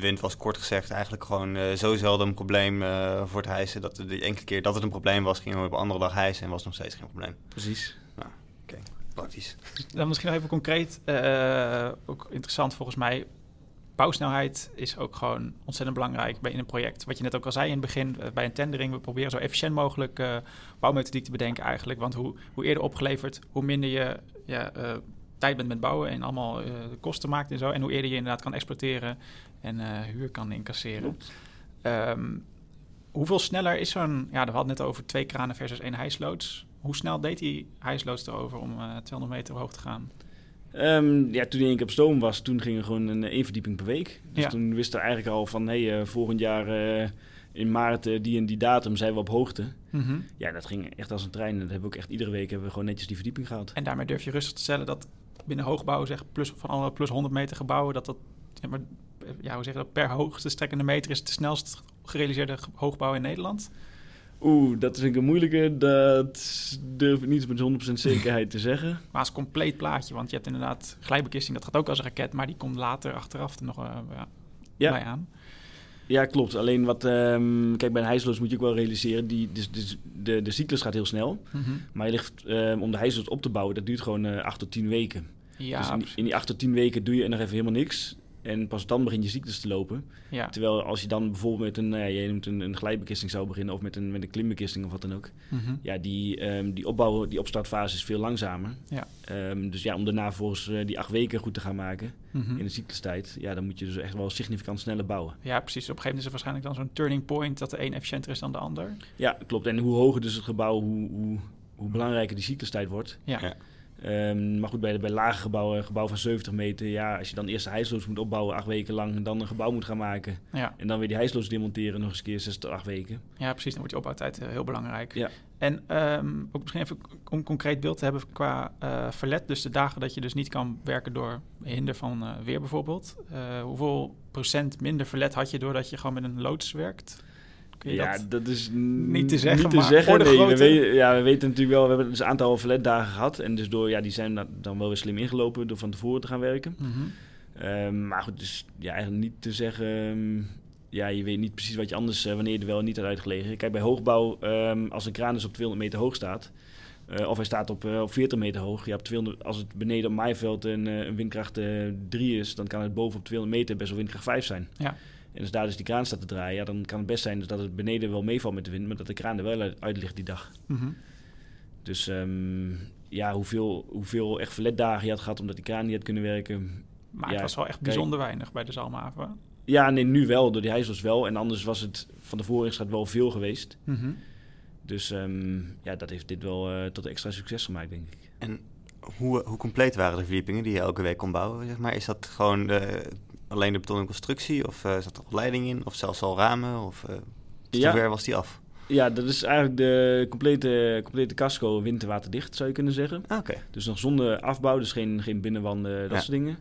wind was kort gezegd eigenlijk gewoon eh, zo zelden een probleem eh, voor het hijsen. Dat de enkele keer dat het een probleem was, gingen we op een andere dag hijsen en was nog steeds geen probleem. Precies. Praktisch. Dan misschien nog even concreet, eh, ook interessant volgens mij. Bouwsnelheid is ook gewoon ontzettend belangrijk bij in een project. Wat je net ook al zei in het begin, bij een tendering, we proberen zo efficiënt mogelijk eh, bouwmethodiek te bedenken eigenlijk. Want hoe, hoe eerder opgeleverd, hoe minder je ja, eh, tijd bent met bouwen en allemaal eh, kosten maakt en zo. En hoe eerder je inderdaad kan exploiteren en eh, huur kan incasseren. Ehm, hoeveel sneller is zo'n... Ja, we hadden het net over twee kranen versus één hijsloods. Hoe snel deed die hijsloods erover om eh 200 meter hoog te gaan? Ehm, ja, toen keer op stoom was, toen ging er gewoon een één verdieping per week. Dus Ja. toen wisten we eigenlijk al van, hé, hey, eh, volgend jaar eh, in maart eh, die en die datum zijn we op hoogte. Ja, dat ging echt als een trein. Dat hebben we ook echt iedere week hebben we gewoon netjes die verdieping gehaald. En daarmee durf je rustig te stellen dat binnen hoogbouw, zeg plus, van alle plus 100 meter gebouwen, dat dat ja, maar, ja, hoe dat, per hoogste strekkende meter is het de snelst gerealiseerde ge- hoogbouw in Nederland. Oeh, dat vind ik een moeilijke. Dat durf ik niet met 100% zekerheid te zeggen. Maar als compleet plaatje, want je hebt inderdaad glijbekisting, dat gaat ook als een raket, maar die komt later achteraf er nog eh, ja, Ja. bij aan. Ja, klopt. Alleen wat, ehm, kijk, bij een hijsloos moet je ook wel realiseren, die, dus, dus de, de cyclus gaat heel snel. Mhm. Maar je ligt, ehm, om de hijsloos op te bouwen, dat duurt gewoon eh 8 tot 10 weken. Ja, dus in, die- precies. in die 8 tot 10 weken doe je nog even helemaal niks. En pas dan begin je cyclus te lopen. ja. Terwijl als je dan bijvoorbeeld met een, ja, je noemt een, een glijbekisting zou beginnen, of met een, met een klimbekisting of wat dan ook. Mhm. Ja, die, ehm, die opbouw, die opstartfase is veel langzamer. Ja. Ehm, dus ja, om daarna volgens eh, die acht weken goed te gaan maken Mhm. in de cyclustijd, ja, dan moet je dus echt wel significant sneller bouwen. Ja, precies. Op een gegeven moment is er waarschijnlijk dan zo'n turning point dat de een efficiënter is dan de ander. Ja, klopt. En hoe hoger dus het gebouw, hoe, hoe, hoe belangrijker die cyclustijd wordt. Ja. Ja. Ehm, maar goed, bij, bij lage gebouwen, een gebouw van 70 meter, ja, als je dan eerst de hijsloos moet opbouwen acht weken lang, en dan een gebouw moet gaan maken Ja. en dan weer die hijsloos demonteren nog eens een keer zes tot acht weken. ja, precies. Dan wordt je opbouwtijd eh, heel belangrijk. Ja. En ehm, ook misschien even om een concreet beeld te hebben qua eh, verlet. Dus de dagen dat je dus niet kan werken door hinder van eh, weer bijvoorbeeld. Hoeveel procent minder verlet had je doordat je gewoon met een loods werkt? Kun je ja, dat- dat, is niet te zeggen, Niet te maar zeggen. Nee, we, weten, ja, we weten natuurlijk wel, we hebben dus een aantal verletdagen gehad. En dus door, ja, die zijn dan- wel weer slim ingelopen door van tevoren te gaan werken. Mhm. Ehm, maar goed, dus ja, eigenlijk niet te zeggen. ehm, ja, je weet niet precies wat je anders, eh, wanneer je er wel niet had uitgelegen. Kijk, bij hoogbouw, ehm, als een kraan dus op 200 meter hoog staat. eh, of hij staat op, eh, op 40 meter hoog. Ja, op 200, als het beneden op maaiveld een, een windkracht eh 3 is, dan kan het boven op 200 meter best wel windkracht 5 zijn. Ja. En als daar dus die kraan staat te draaien, ja, dan kan het best zijn dus dat het beneden wel meevalt met de wind, maar dat de kraan er wel uit, uit ligt die dag. Mhm. Dus ehm, ja, hoeveel, hoeveel echt verletdagen je had gehad omdat die kraan niet had kunnen werken, Maar Ja, het was wel echt kijk. bijzonder weinig bij de Zalmhaven. Ja, nee, nu wel. Door die hijsels wel. En anders was het van tevoren is het wel veel geweest. Mhm. Dus ehm, ja, dat heeft dit wel eh, tot extra succes gemaakt, denk ik. En hoe, hoe compleet waren de verdiepingen die je elke week kon bouwen? Zeg maar? Is dat gewoon de, alleen de betonnen constructie? Of eh, zat er leiding in? Of zelfs al ramen? Of tot Ja. hoe ver was die af? Ja, dat is eigenlijk de complete, complete casco winterwaterdicht, zou je kunnen zeggen. Ah, Oké. Dus nog zonder afbouw, dus geen, geen binnenwanden, dat Ja. soort dingen.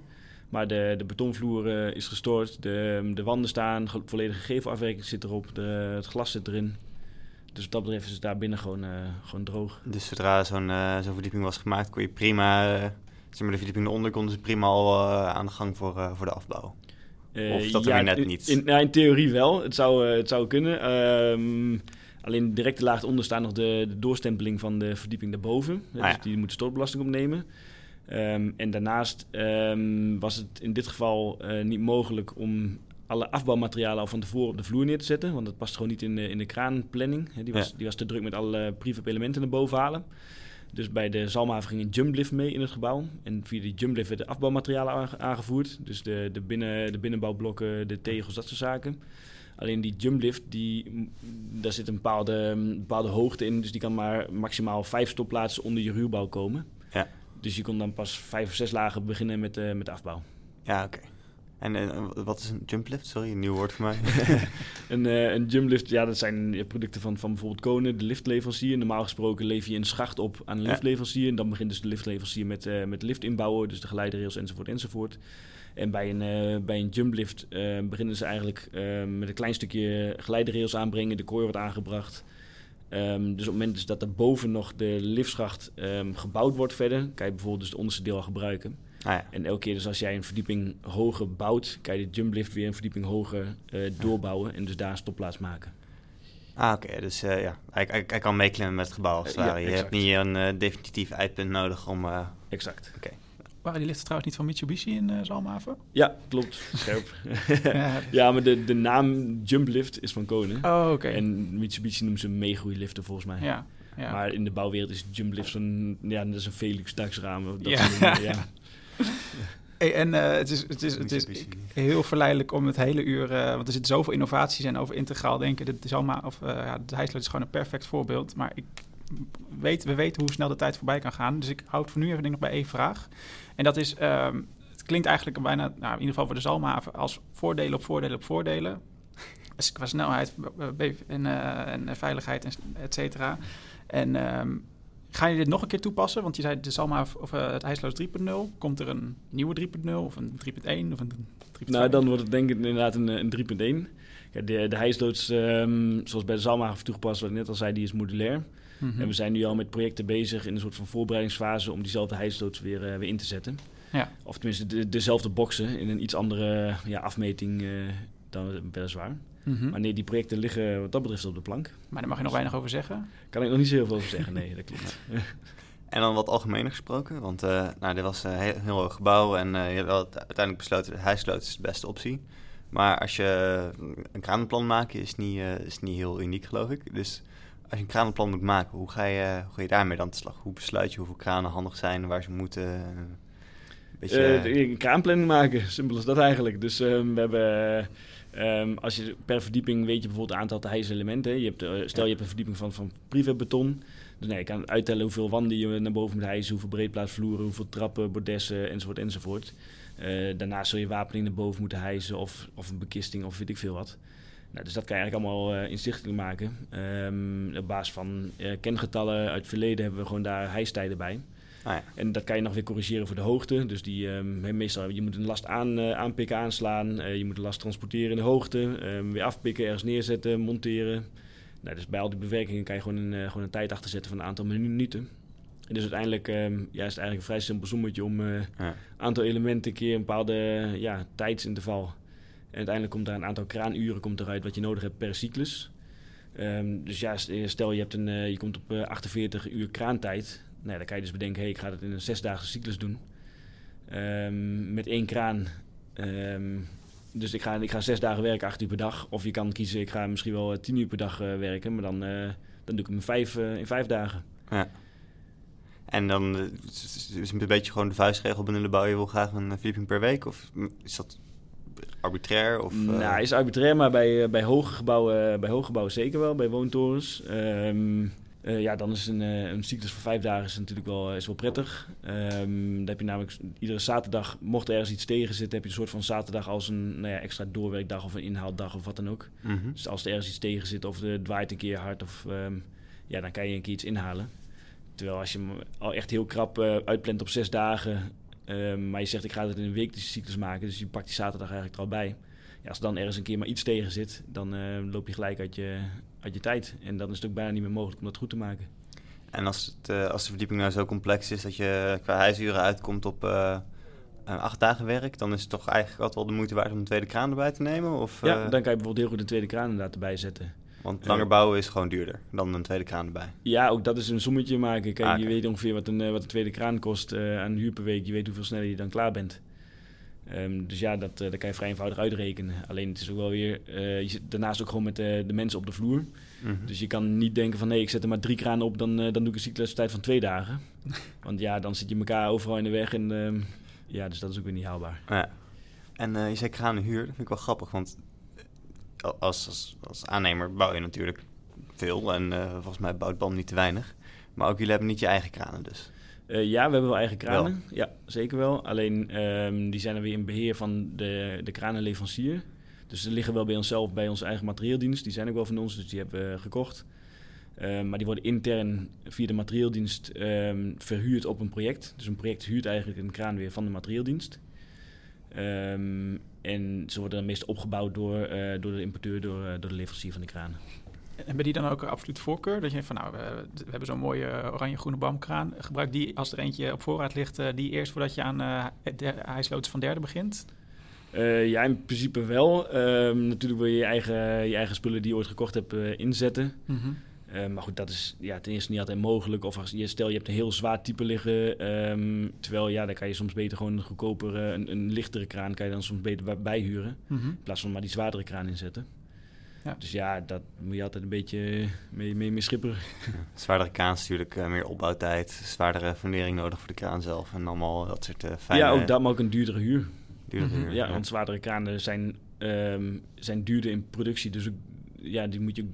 Maar de, de betonvloer eh, is gestoord, de, de wanden staan, ge- volledige gevelafwerking zit erop, de, het glas zit erin. Dus wat dat betreft is het daar binnen gewoon, gewoon droog. Dus zodra zo'n zo'n verdieping was gemaakt, kon je prima... zeg maar de verdieping eronder konden ze prima al eh, aan de gang voor, eh, voor de afbouw. Eh, Of dat er weer net niet? In, nou, in theorie wel. Het zou, het zou kunnen. Ehm, alleen direct de laag onder staat nog de, de doorstempeling van de verdieping daarboven. Ah, dus ja. die moet stortbelasting opnemen. Ehm, en daarnaast ehm, was het in dit geval niet mogelijk om alle afbouwmaterialen al van tevoren op de vloer neer te zetten. Want dat past gewoon niet in de, in de kraanplanning. Die was, Ja. die was te druk met alle prefab elementen naar boven halen. Dus bij de Zalmhaven ging een jumplift mee in het gebouw. En via die jumplift werden afbouwmaterialen aange- aangevoerd. Dus de, de, binnen, de binnenbouwblokken, de tegels, dat soort zaken. Alleen die jumplift, die, mm, daar zit een bepaalde, een bepaalde hoogte in. Dus die kan maar maximaal vijf stopplaatsen onder je ruwbouw komen. Ja. Dus je kon dan pas vijf of zes lagen beginnen met, eh, met de afbouw. Ja, oké. En eh, wat is een jumplift? Sorry, een nieuw woord voor mij. Een, eh, een jumlift, ja, dat zijn eh, producten van, van bijvoorbeeld Konen, de liftleverancier. Normaal gesproken lever je een schacht op aan een liftleverancier. En dan begint dus de liftleverancier met, met lift inbouwen, dus de geleiderrails enzovoort enzovoort. En bij een, bij een jumplift beginnen ze eigenlijk met een klein stukje geleiderrails aanbrengen. De kooi wordt aangebracht. Ehm, dus op het moment dus dat er boven nog de liftschacht ehm, gebouwd wordt verder, kan je bijvoorbeeld dus het onderste deel al gebruiken. Ah ja. En elke keer dus als jij een verdieping hoger bouwt, kan je de jumplift weer een verdieping hoger eh, doorbouwen en dus daar een stopplaats maken. Ah, oké. Dus eh, ja, hij, hij, hij kan meeklimmen met het gebouw als Eh, ja. Je exact. hebt niet een eh, definitief eindpunt nodig om... eh, Exact. Waren die liften trouwens niet van Mitsubishi in eh Zalmhaven? Ja, klopt. Scherp. ja. ja, maar de, de naam jumplift is van Konen. Oh, oké. En Mitsubishi noemt ze meegroeiliften volgens mij. Ja. ja. Maar in de bouwwereld is jumplift zo'n... Ja, dat is een Felix daksraam. Dat Ja. ja. Hey, en eh, het, is, het, is, het is heel verleidelijk om het hele uur... eh, want er zitten zoveel innovaties en over integraal denken. Dit is allemaal, of, eh, ja, de Hijsloot is gewoon een perfect voorbeeld. Maar ik weet, we weten hoe snel de tijd voorbij kan gaan. Dus ik houd voor nu even denk ik nog bij één vraag. En dat is... ehm, het klinkt eigenlijk bijna, nou, in ieder geval voor de Zalmhaven... als voordelen op voordelen op voordelen. Dus qua snelheid en, en veiligheid, en, et cetera. En... ehm, Ga je dit nog een keer toepassen? Want je zei de Salma of eh, het IJsloos 3.0. Komt er een nieuwe 3.0 of een 3.1 of een 3.5? Nou, dan wordt het denk ik inderdaad een, een 3.1. Ja, de, de hijsloods, ehm, zoals bij de Zalmhaven toegepast, wat ik net al zei, die is modulair. Mhm. En we zijn nu al met projecten bezig in een soort van voorbereidingsfase om diezelfde hijsloods weer, eh, weer in te zetten. Ja. Of tenminste de, dezelfde boxen in een iets andere ja, afmeting eh, dan weliswaar. Mhm. Maar nee, die projecten liggen wat dat betreft op de plank. Maar daar mag je nog weinig over zeggen. Kan ik nog niet zo heel veel over zeggen, nee, dat klopt. En dan wat algemener gesproken, want eh nou, dit was een heel, heel hoog gebouw en eh, je hebt wel uiteindelijk besloten dat hijsloot is de beste optie. Maar als je een kranenplan maakt, is niet, eh, is niet heel uniek, geloof ik. Dus als je een kranenplan moet maken, hoe ga je, hoe ga je daarmee dan te slag? Hoe besluit je hoeveel kranen handig zijn, waar ze moeten? eh, Een beetje, Eh, de- een kraanplanning maken, simpel als dat eigenlijk. Dus ehm, we hebben, ehm, als je per verdieping weet je bijvoorbeeld het aantal hijselementen. Je hebt, eh, stel je hebt een verdieping van, van privébeton. Dus nee, je kan uittellen hoeveel wanden je naar boven moet hijsen, hoeveel breedplaatvloeren, hoeveel trappen, bordessen, enzovoort, enzovoort. Eh, daarnaast zul je wapening naar boven moeten hijsen of, of een bekisting of weet ik veel wat. Nou, dus dat kan je eigenlijk allemaal eh, inzichtelijk maken. Ehm, op basis van kengetallen uit het verleden hebben we gewoon daar hijstijden bij. Ah ja. En dat kan je nog weer corrigeren voor de hoogte. Dus die, he, meestal, je moet een last aan, eh, aanpikken, aanslaan. Eh, je moet de last transporteren in de hoogte. ehm, weer afpikken, ergens neerzetten, monteren. Nou, dus bij al die bewerkingen kan je gewoon een, eh, gewoon een tijd achterzetten van een aantal minuten. En dus uiteindelijk ehm, ja, is het eigenlijk een vrij simpel sommetje om een Ja. aantal elementen een keer een bepaalde ja, tijdsinterval. En uiteindelijk komt daar een aantal kraanuren komt eruit wat je nodig hebt per cyclus. Dus ja, stel je, hebt een, je komt op eh, 48 uur kraantijd. Nou, ja, dan kan je dus bedenken, hey, ik ga het in een zesdaagse cyclus doen. Ehm, met één kraan. Ehm, dus ik ga, ik ga zes dagen werken, acht uur per dag. Of je kan kiezen, ik ga misschien wel eh, tien uur per dag eh, werken. Maar dan, eh, dan doe ik hem in vijf, in vijf dagen. Ja. En dan is het een beetje gewoon de vuistregel binnen de bouw. Je wil graag een verdieping per week? Of is dat arbitrair? Of, Nou, is arbitrair, maar bij, bij, hoge gebouwen, bij hoge gebouwen zeker wel, bij woontorens. Ehm, eh, ja, dan is een, eh, een cyclus van vijf dagen is natuurlijk wel, is wel prettig. Ehm, dan heb je namelijk iedere zaterdag, mocht er ergens iets tegen zitten, heb je een soort van zaterdag als een nou ja, extra doorwerkdag of een inhaaldag of wat dan ook. mhm. Dus als er ergens iets tegen zit of het waait een keer hard, of, ehm, ja, dan kan je een keer iets inhalen. Terwijl als je hem al echt heel krap eh, uitplant op zes dagen, ehm, maar je zegt ik ga het in een week die cyclus maken, dus je pakt die zaterdag eigenlijk er al bij. Ja, als er dan ergens een keer maar iets tegen zit, dan eh, loop je gelijk uit je, uit je tijd. En dan is het ook bijna niet meer mogelijk om dat goed te maken. En als, het, eh, als de verdieping nou zo complex is dat je qua hijsuren uitkomt op eh, acht dagen werk, dan is het toch eigenlijk altijd wel de moeite waard om een tweede kraan erbij te nemen? Of, ja, eh, dan kan je bijvoorbeeld heel goed een tweede kraan inderdaad erbij zetten. Want langer bouwen is gewoon duurder dan een tweede kraan erbij. Ja, ook dat is een sommetje maken. Kijk, Ah, je weet ongeveer wat een, wat een tweede kraan kost eh, aan huur per week. Je weet hoeveel sneller je dan klaar bent. Ehm, dus ja, dat, eh, dat kan je vrij eenvoudig uitrekenen. Alleen het is ook wel weer... eh, je zit daarnaast ook gewoon met eh, de mensen op de vloer. Mhm. Dus je kan niet denken van... nee, ik zet er maar drie kranen op, dan, dan doe ik een cyclustijd van twee dagen. Want ja, dan zit je elkaar overal in de weg. En ehm, ja, dus dat is ook weer niet haalbaar. Ja. En eh, je zei kranenhuur, dat vind ik wel grappig, want als, als, als aannemer bouw je natuurlijk veel en volgens mij bouwt BAM niet te weinig. Maar ook jullie hebben niet je eigen kranen dus. Eh, ja, we hebben wel eigen kranen. Ja, zeker wel. Alleen ehm, die zijn er weer in beheer van de, de kranenleverancier. Dus ze liggen wel bij onszelf, bij onze eigen materieeldienst. Die zijn ook wel van ons, dus die hebben we gekocht. Ehm, maar die worden intern via de materieeldienst ehm, verhuurd op een project. Dus een project huurt eigenlijk een kraan weer van de materieeldienst. En ze worden dan meestal opgebouwd door, eh, door de importeur, door, eh, door de leverancier van de kranen. Hebben die dan ook absoluut voorkeur? Dat je van nou, we, we hebben zo'n mooie eh, oranje-groene bamkraan. Gebruik die als er eentje op voorraad ligt, eh, die eerst voordat je aan eh de hijsloods van derde begint? Eh, ja, in principe wel. Ehm, natuurlijk wil je je eigen, je eigen spullen die je ooit gekocht hebt inzetten. Eh, maar goed, dat is ja, ten eerste niet altijd mogelijk. Of als je, stel je hebt een heel zwaar type liggen. ehm, terwijl ja, dan kan je soms beter gewoon een goedkopere, een, een lichtere kraan kan je dan soms beter bij- bijhuren. Mhm. In plaats van maar die zwaardere kraan inzetten. Ja. Dus ja, dat moet je altijd een beetje mee, mee, mee schipperen. Zwaardere kraan is natuurlijk eh, meer opbouwtijd, zwaardere fundering nodig voor de kraan zelf en allemaal dat soort fijne... Ja, ook dat, maar ook een duurdere huur. duurdere Mhm. huur, Ja, want zwaardere kranen zijn, ehm, zijn duurder in productie. Dus ook, ja, die moet je...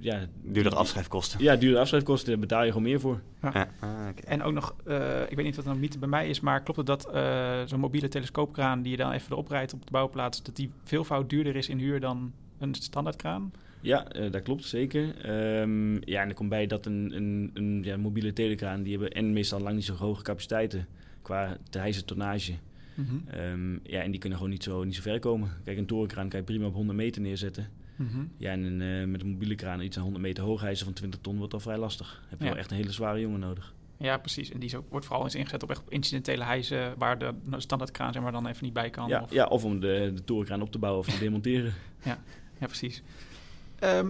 Ja, Duurdere afschrijfkosten. Ja, duurdere afschrijfkosten, daar betaal je gewoon meer voor. Ja, ah, oké. En ook nog, eh, ik weet niet wat een mythe bij mij is, maar klopt het dat eh, zo'n mobiele telescoopkraan die je dan even erop rijdt op de bouwplaats, dat die veelvoud duurder is in huur dan een standaardkraan? Ja, eh, dat klopt zeker. Ehm, ja, en er komt bij dat een, een, een ja, mobiele telekraan, die hebben en meestal lang niet zo hoge capaciteiten qua tonnage. Mhm. Ehm, ja, en die kunnen gewoon niet zo, niet zo ver komen. Kijk, een torenkraan kan je prima op 100 meter neerzetten. Mhm. Ja, en een, eh, met een mobiele kraan iets aan 100 meter hoog hijsen van 20 ton wordt al vrij lastig. Heb je Ja. wel echt een hele zware jongen nodig. Ja, precies. En die is ook, wordt vooral eens ingezet op echt incidentele hijzen waar de standaardkraan zeg maar, dan even niet bij kan. Ja, of, ja, of om de, de torenkraan op te bouwen of te demonteren. ja, Precies. Ehm,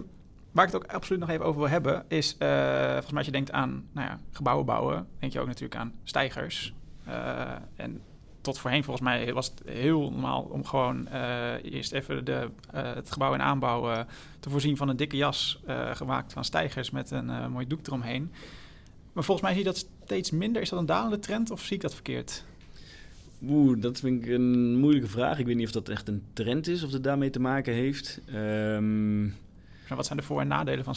waar ik het ook absoluut nog even over wil hebben, is eh, volgens mij als je denkt aan nou ja, gebouwen bouwen, denk je ook natuurlijk aan stijgers. Eh, en tot voorheen volgens mij was het heel normaal om gewoon eh, eerst even de, het gebouw in aanbouw te voorzien van een dikke jas gemaakt van stijgers met een mooi doek eromheen. Maar volgens mij zie je dat steeds minder. Is dat een dalende trend of zie ik dat verkeerd? Oeh, dat vind ik een moeilijke vraag. Ik weet niet of dat echt een trend is of het daarmee te maken heeft. Ehm, Maar wat zijn de voor- en nadelen van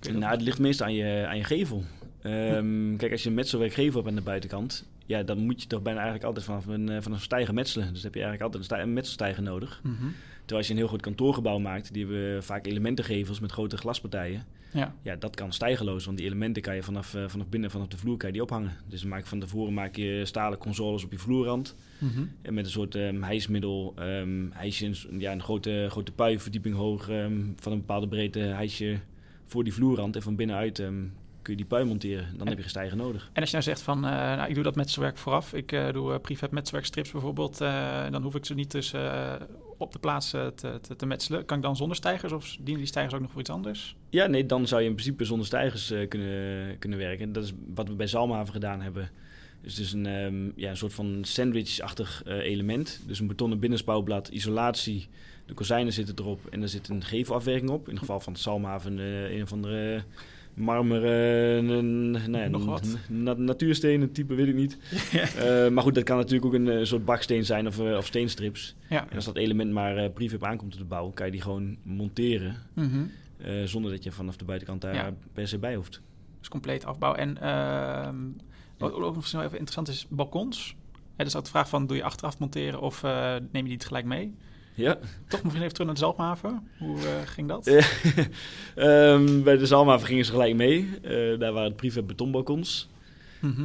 dat- nou, het ligt meestal aan je, aan je gevel. Ehm, kijk, als je een metselwerk gevel hebt aan de buitenkant, ja, dan moet je toch bijna eigenlijk altijd vanaf een, eh, vanaf een stijger metselen. Dus heb je eigenlijk altijd een, stij- een metselstijger nodig. Mhm. Terwijl als je een heel goed kantoorgebouw maakt, die hebben vaak elementengevels met grote glaspartijen. Ja. Ja, dat kan stijgerloos, want die elementen kan je vanaf, eh, vanaf binnen, vanaf de vloer, kan je die ophangen. Dus maak van tevoren maak je stalen consoles op je vloerrand. Mhm. En met een soort ehm, hijsmiddel, ehm hijs je een, ja, een grote, grote pui, verdieping hoog, ehm, van een bepaalde breedte hijs je voor die vloerrand. En van binnenuit kun je die pui monteren. Dan heb je geen stijger nodig. En als je nou zegt van, eh, nou, ik doe dat metselwerk vooraf. Ik eh, doe uh, prefab metselwerkstrips bijvoorbeeld. eh, dan hoef ik ze niet dus eh, op de plaats eh, te, te, te metselen. Kan ik dan zonder stijgers of dienen die stijgers ook nog voor iets anders? Ja, nee, dan zou je in principe zonder stijgers eh, kunnen, kunnen werken. Dat is wat we bij Zalmhaven gedaan hebben. Dus het is een, ehm, ja, een soort van sandwich-achtig eh, element. Dus een betonnen binnenspouwblad, isolatie. De kozijnen zitten erop en er zit een gevelafwerking op. In het geval van Zalmhaven eh, een of andere marmer, eh, ja, Nog wat. na- natuurstenen type, weet ik niet. Eh, maar goed, dat kan natuurlijk ook een eh, soort baksteen zijn of, of steenstrips. Ja. En als dat element maar eh prefab aankomt op de bouw, kan je die gewoon monteren. Mhm. zonder dat je vanaf de buitenkant daar Ja. per se bij hoeft. Dus compleet afbouw. En ehm, wat ook nog snel even interessant is, balkons. Ja, dus ook de vraag van, doe je achteraf monteren of neem je die tegelijk mee? Ja. Toch misschien even terug naar de Zalmhaven. Hoe eh, ging dat? Ehm, bij de Zalmhaven gingen ze gelijk mee. Eh, daar waren het prefab betonbalkons.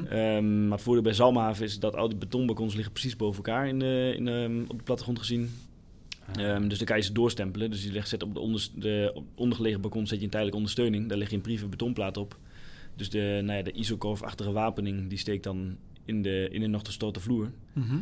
Ehm, maar het voordeel bij Zalmhaven is dat al die betonbalkons liggen precies boven elkaar in de, in de, op de plattegrond gezien. Ehm, dus dan kan je ze doorstempelen. Dus je legt, zet op de, onder, de op ondergelegen balkon zet je een tijdelijke ondersteuning. Daar leg je een prefab betonplaat op. Dus de, nou ja, de isocorf-achtige wapening die steekt dan in de, in de nog te storten vloer. Mhm.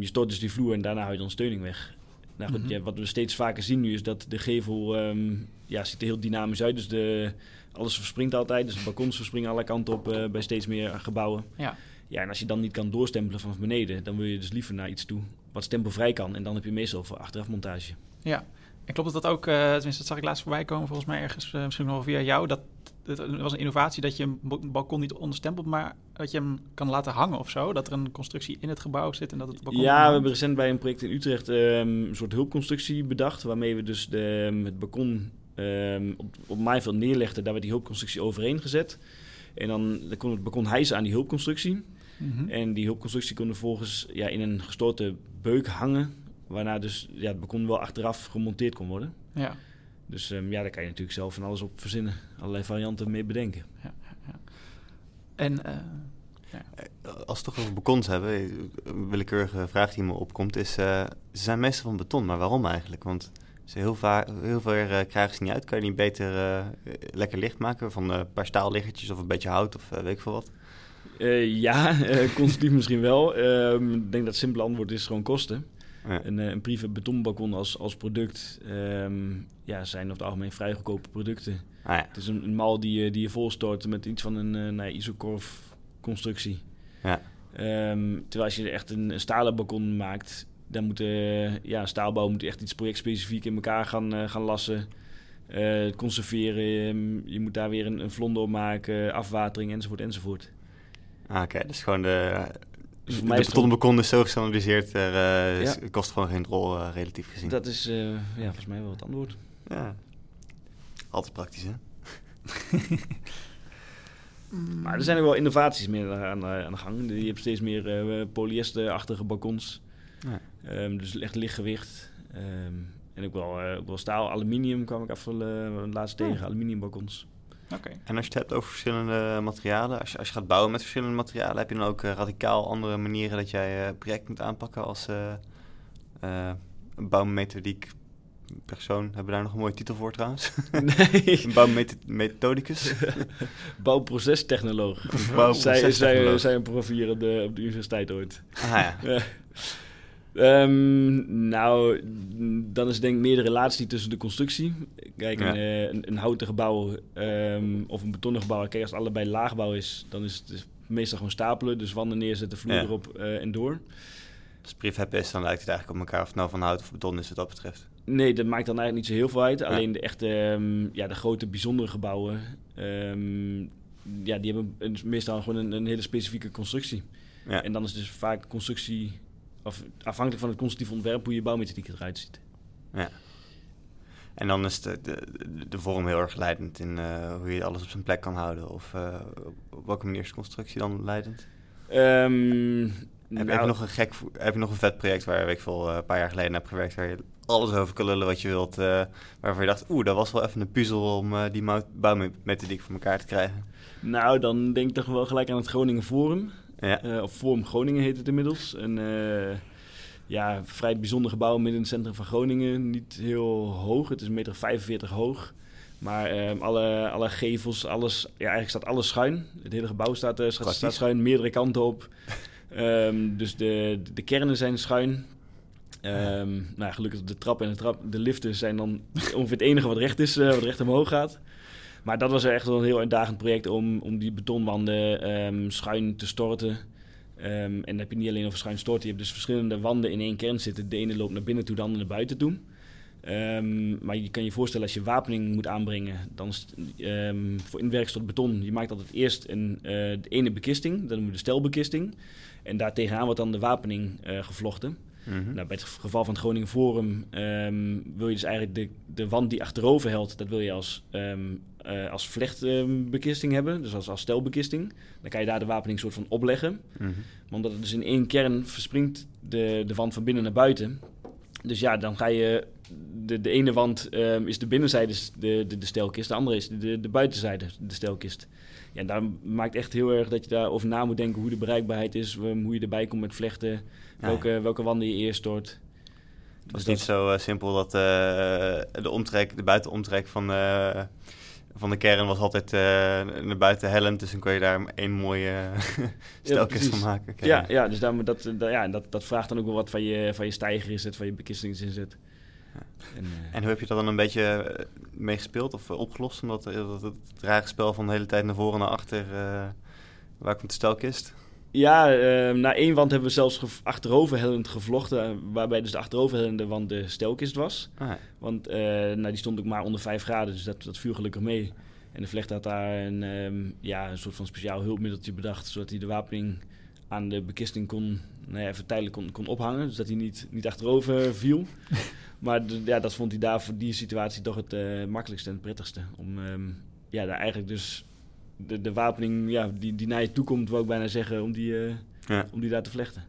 Je stort dus die vloer en daarna hou je de ondersteuning weg. Nou goed, Mhm. ja, wat we steeds vaker zien nu is dat de gevel ehm, ja, ziet er heel dynamisch uit. Dus de, alles verspringt altijd. Dus de balkons verspringen alle kanten op eh, bij steeds meer gebouwen. Ja. Ja, en als je dan niet kan doorstempelen vanaf beneden, dan wil je dus liever naar iets toe wat stempelvrij kan. En dan heb je meestal voor achterafmontage. Ja, en klopt het dat ook, eh, tenminste dat zag ik laatst voorbij komen, volgens mij ergens, eh, misschien nog via jou, dat het was een innovatie dat je een ba- balkon niet onderstempelt, maar dat je hem kan laten hangen of zo, dat er een constructie in het gebouw zit en dat het balkon... Ja, we hebben recent bij een project in Utrecht ehm, een soort hulpconstructie bedacht. Waarmee we dus de, ehm, het balkon ehm, op, op maaiveld neerlegden. Daar werd die hulpconstructie overheen gezet. En dan, dan kon het balkon hijsen aan die hulpconstructie. Mhm. En die hulpconstructie kon vervolgens ja, in een gestorte beuk hangen. Waarna dus ja, het balkon wel achteraf gemonteerd kon worden. Ja, Dus ehm, ja, daar kan je natuurlijk zelf van alles op verzinnen. Allerlei varianten mee bedenken. en eh, Als we het toch over balkons hebben, een willekeurige vraag die me opkomt is... eh, ze zijn meestal van beton, maar waarom eigenlijk? Want ze heel, vaak, heel ver eh, krijgen ze niet uit. Kan je niet beter eh, lekker licht maken van eh, een paar staalliggertjes of een beetje hout of eh, weet ik veel wat? Eh, ja, eh, constructief misschien wel. Ehm, ik denk dat het simpele antwoord is gewoon kosten. Ja. Een, eh, een prefab betonbalkon als, als product ehm, ja, zijn over het algemeen vrij goedkope producten. Ah ja, Het is een, een mal die, je- die je volstort met iets van een uh, nou, isocorf constructie. Ja. Ehm, terwijl als je echt een, een stalen balkon maakt, dan moet de ja, staalbouw moet echt iets projectspecifiek in elkaar gaan, eh, gaan lassen. eh, conserveren, ehm, je moet daar weer een, een vlonder op maken, afwatering enzovoort enzovoort. ah, oké. Dus gewoon de, Dus voor de mij is zo gestandardiseerd. Er eh, Ja. kost gewoon geen rol eh, relatief gezien. Dat is eh, ja, volgens mij wel het antwoord. Ja. Altijd praktisch, hè? Maar er zijn ook wel innovaties meer aan, eh, aan de gang. Je hebt steeds meer eh, polyesterachtige balkons. Ja. Ehm, dus echt lichtgewicht. Ehm, en ook wel, eh, ook wel staal. Aluminium kwam ik af uh, laatst tegen. Oh. Aluminiumbalkons. Oké. En als je het hebt over verschillende materialen, als je, als je gaat bouwen met verschillende materialen, heb je dan ook eh, radicaal andere manieren dat jij eh project moet aanpakken als eh, eh, een bouwmethodiek persoon? Hebben we daar nog een mooie titel voor trouwens? nee, een bouwmethodicus? bouwprocestechnoloog. zij, zij, Bouwprocestechnoloog. zij een profiel op de, op de universiteit ooit. Ah ja. Ja. Ehm, nou, dan is denk ik meer de relatie tussen de constructie. Kijk, Ja. een, eh, een, een houten gebouw ehm, of een betonnen gebouw. Kijk, als het allebei laagbouw is, dan is het meestal gewoon stapelen. Dus wanden neerzetten, vloer Ja. erop eh, en door. Als het prefab is, dan lijkt het eigenlijk op elkaar of het nou van hout of beton is wat dat betreft. Nee, dat maakt dan eigenlijk niet zo heel veel uit. Alleen de echte, ehm, ja, de grote bijzondere gebouwen, ja, die hebben meestal gewoon een, een hele specifieke constructie. Ja. En dan is dus vaak constructie, of afhankelijk van het constructief ontwerp, hoe je bouwmethodiek eruit ziet. En dan is de, de, de- vorm heel erg leidend in eh, hoe je alles op zijn plek kan houden. Of eh, op welke manier is de constructie dan leidend? Ehm, heb, heb, nou, je nog een gek, heb je nog een vet project waar ik veel eh, een paar jaar geleden heb gewerkt, waar je alles over kan lullen wat je wilt, waarvan je dacht, oeh, dat was wel even een puzzel om die bouwmethodiek voor elkaar te krijgen. Nou, dan denk ik toch wel gelijk aan het Groningen Forum. Ja, Eh, of Forum Groningen heet het inmiddels. Een eh, ja, vrij bijzonder gebouw midden in het centrum van Groningen. Niet heel hoog, het is 1,45 meter hoog. Maar ehm, alle, alle gevels, alles, ja, eigenlijk staat alles schuin. Het hele gebouw staat, staat schuin, meerdere kanten op. Ehm, dus de, de kernen zijn schuin. Ehm, nou, gelukkig de trap en de, trap, de liften zijn dan ongeveer het enige wat recht is, wat recht omhoog gaat. Maar dat was echt wel een heel uitdagend project om, om die betonwanden ehm, schuin te storten. Ehm, en dan heb je niet alleen over schuin storten, je hebt dus verschillende wanden in één kern zitten. De ene loopt naar binnen toe, de andere naar buiten toe. Ehm, maar je kan je voorstellen als je wapening moet aanbrengen, dan ehm, voor inwerkstort beton, je maakt altijd eerst een, eh, de ene bekisting, dat noemen we de stelbekisting. En daar tegenaan wordt dan de wapening eh, gevlochten. Mhm. Nou, bij het geval van het Groningen Forum wil je dus eigenlijk de, de wand die achterover helt, dat wil je als, eh, als vlechtbekisting hebben, dus als, als stelbekisting. Dan kan je daar de wapening soort van opleggen. Maar omdat het dus in één kern verspringt de, de wand van binnen naar buiten. Dus ja, dan ga je... De, de ene wand ehm, is de binnenzijde de, de, de stelkist, de andere is de, de buitenzijde de stelkist. Ja, en daar maakt echt heel erg dat je daarover na moet denken hoe de bereikbaarheid is, ehm, hoe je erbij komt met vlechten, Ja, welke, welke wanden je eerst stort. Het was Dus niet zo eh, simpel dat eh, de omtrek, de buitenomtrek van, van de kern was altijd eh, naar buiten hellend. Dus dan kon je daar één mooie stelkist van maken. Ja, ja, dus daar, dat, dat, ja, dat, dat vraagt dan ook wel wat van je, van je stijger inzet, van je bekistingsinzet. En, eh, En hoe heb je dat dan een beetje eh, mee gespeeld of opgelost? Omdat er- dat het van de hele tijd naar voren en naar achter, eh, waar komt de stelkist? Ja, eh, na één wand hebben we zelfs ge- achteroverhellend gevlochten, eh, waarbij dus de achteroverhellende wand de stelkist was. Ah, ja. Want eh, nou, die stond ook maar onder 5 graden, dus dat, dat viel gelukkig mee. En de vlecht had daar een, ehm, ja, een soort van speciaal hulpmiddeltje bedacht, zodat hij de wapening aan de bekisting kon, nou ja, even tijdelijk kon, kon ophangen, dus dat hij niet, niet achterover viel. maar de- ja, dat vond hij daar voor die situatie toch het eh, makkelijkste en het prettigste. Om ehm, ja, daar eigenlijk dus de, de wapening ja, die, die naar je toe komt, wou ik bijna zeggen, om die, eh, Ja. om die daar te vlechten.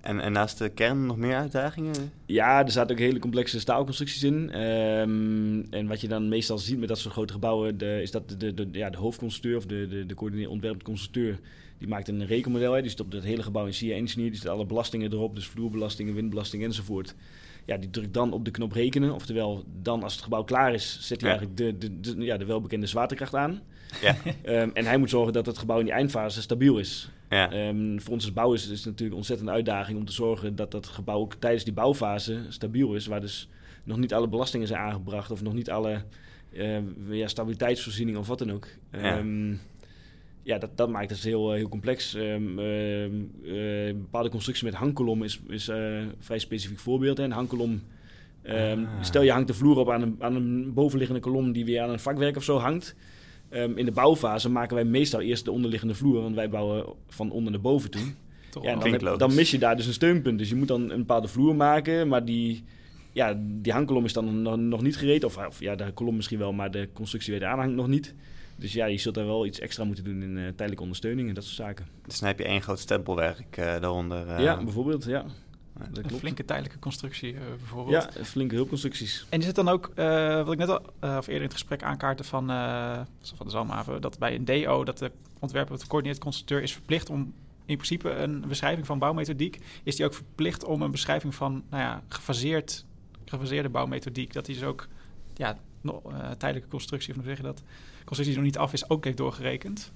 En, en naast de kern nog meer uitdagingen? Ja, er zaten ook hele complexe staalconstructies in. Ehm, en wat je dan meestal ziet met dat soort grote gebouwen, de, is dat de, de, de- ja, de hoofdconstructeur of de, de, de coördineer ontwerpend constructeur, die maakt een rekenmodel. Hè, die stopt het hele gebouw in CIA Engineer, die zet alle belastingen erop, dus vloerbelastingen, windbelasting enzovoort. Ja, die drukt dan op de knop rekenen. Oftewel, dan als het gebouw klaar is, zet hij Ja. eigenlijk de, de, de- ja, de welbekende zwaartekracht aan. Ja. Ehm, en hij moet zorgen dat het gebouw in die eindfase stabiel is. Ja. Ehm, voor ons als bouwers is het natuurlijk een ontzettende uitdaging om te zorgen dat dat gebouw ook tijdens die bouwfase stabiel is. Waar dus nog niet alle belastingen zijn aangebracht of nog niet alle eh, ja, stabiliteitsvoorzieningen of wat dan ook. Ja. Ja, dat, dat maakt het heel, eh, heel complex. Eh, een bepaalde constructie met hangkolom is, is eh, een vrij specifiek voorbeeld. Hè. Een hangkolom, Ah. stel je hangt de vloer op aan een, aan een bovenliggende kolom die weer aan een vakwerk of zo hangt. Ehm, in de bouwfase maken wij meestal eerst de onderliggende vloer, want wij bouwen van onder naar boven toe. Toch Ja, en dan, heb- dan mis je daar dus een steunpunt. Dus je moet dan een bepaalde vloer maken, maar die, ja, die hangkolom is dan nog, niet gereed. Of, of ja, de kolom misschien wel, maar de constructie waar die aan hangt nog niet. Dus ja, je zult daar wel iets extra moeten doen in eh, tijdelijke ondersteuning en dat soort zaken. Dus dan heb je één groot stempelwerk eh, daaronder. eh. ja, bijvoorbeeld, ja. Ja, Dat Een flinke tijdelijke constructie eh, bijvoorbeeld. Ja, flinke hulpconstructies. En is het dan ook, eh, wat ik net al, eh, of eerder in het gesprek aankaartte van, van de Zalmhaven, dat bij een DO, dat de ontwerper of de coördineerd constructeur is verplicht om in principe een beschrijving van bouwmethodiek, is die ook verplicht om een beschrijving van, nou ja, gefaseerd, gefaseerde bouwmethodiek, dat hij dus ook, ja, no- tijdelijke constructie, of hoe zeg je dat, constructie die nog niet af is, ook heeft doorgerekend.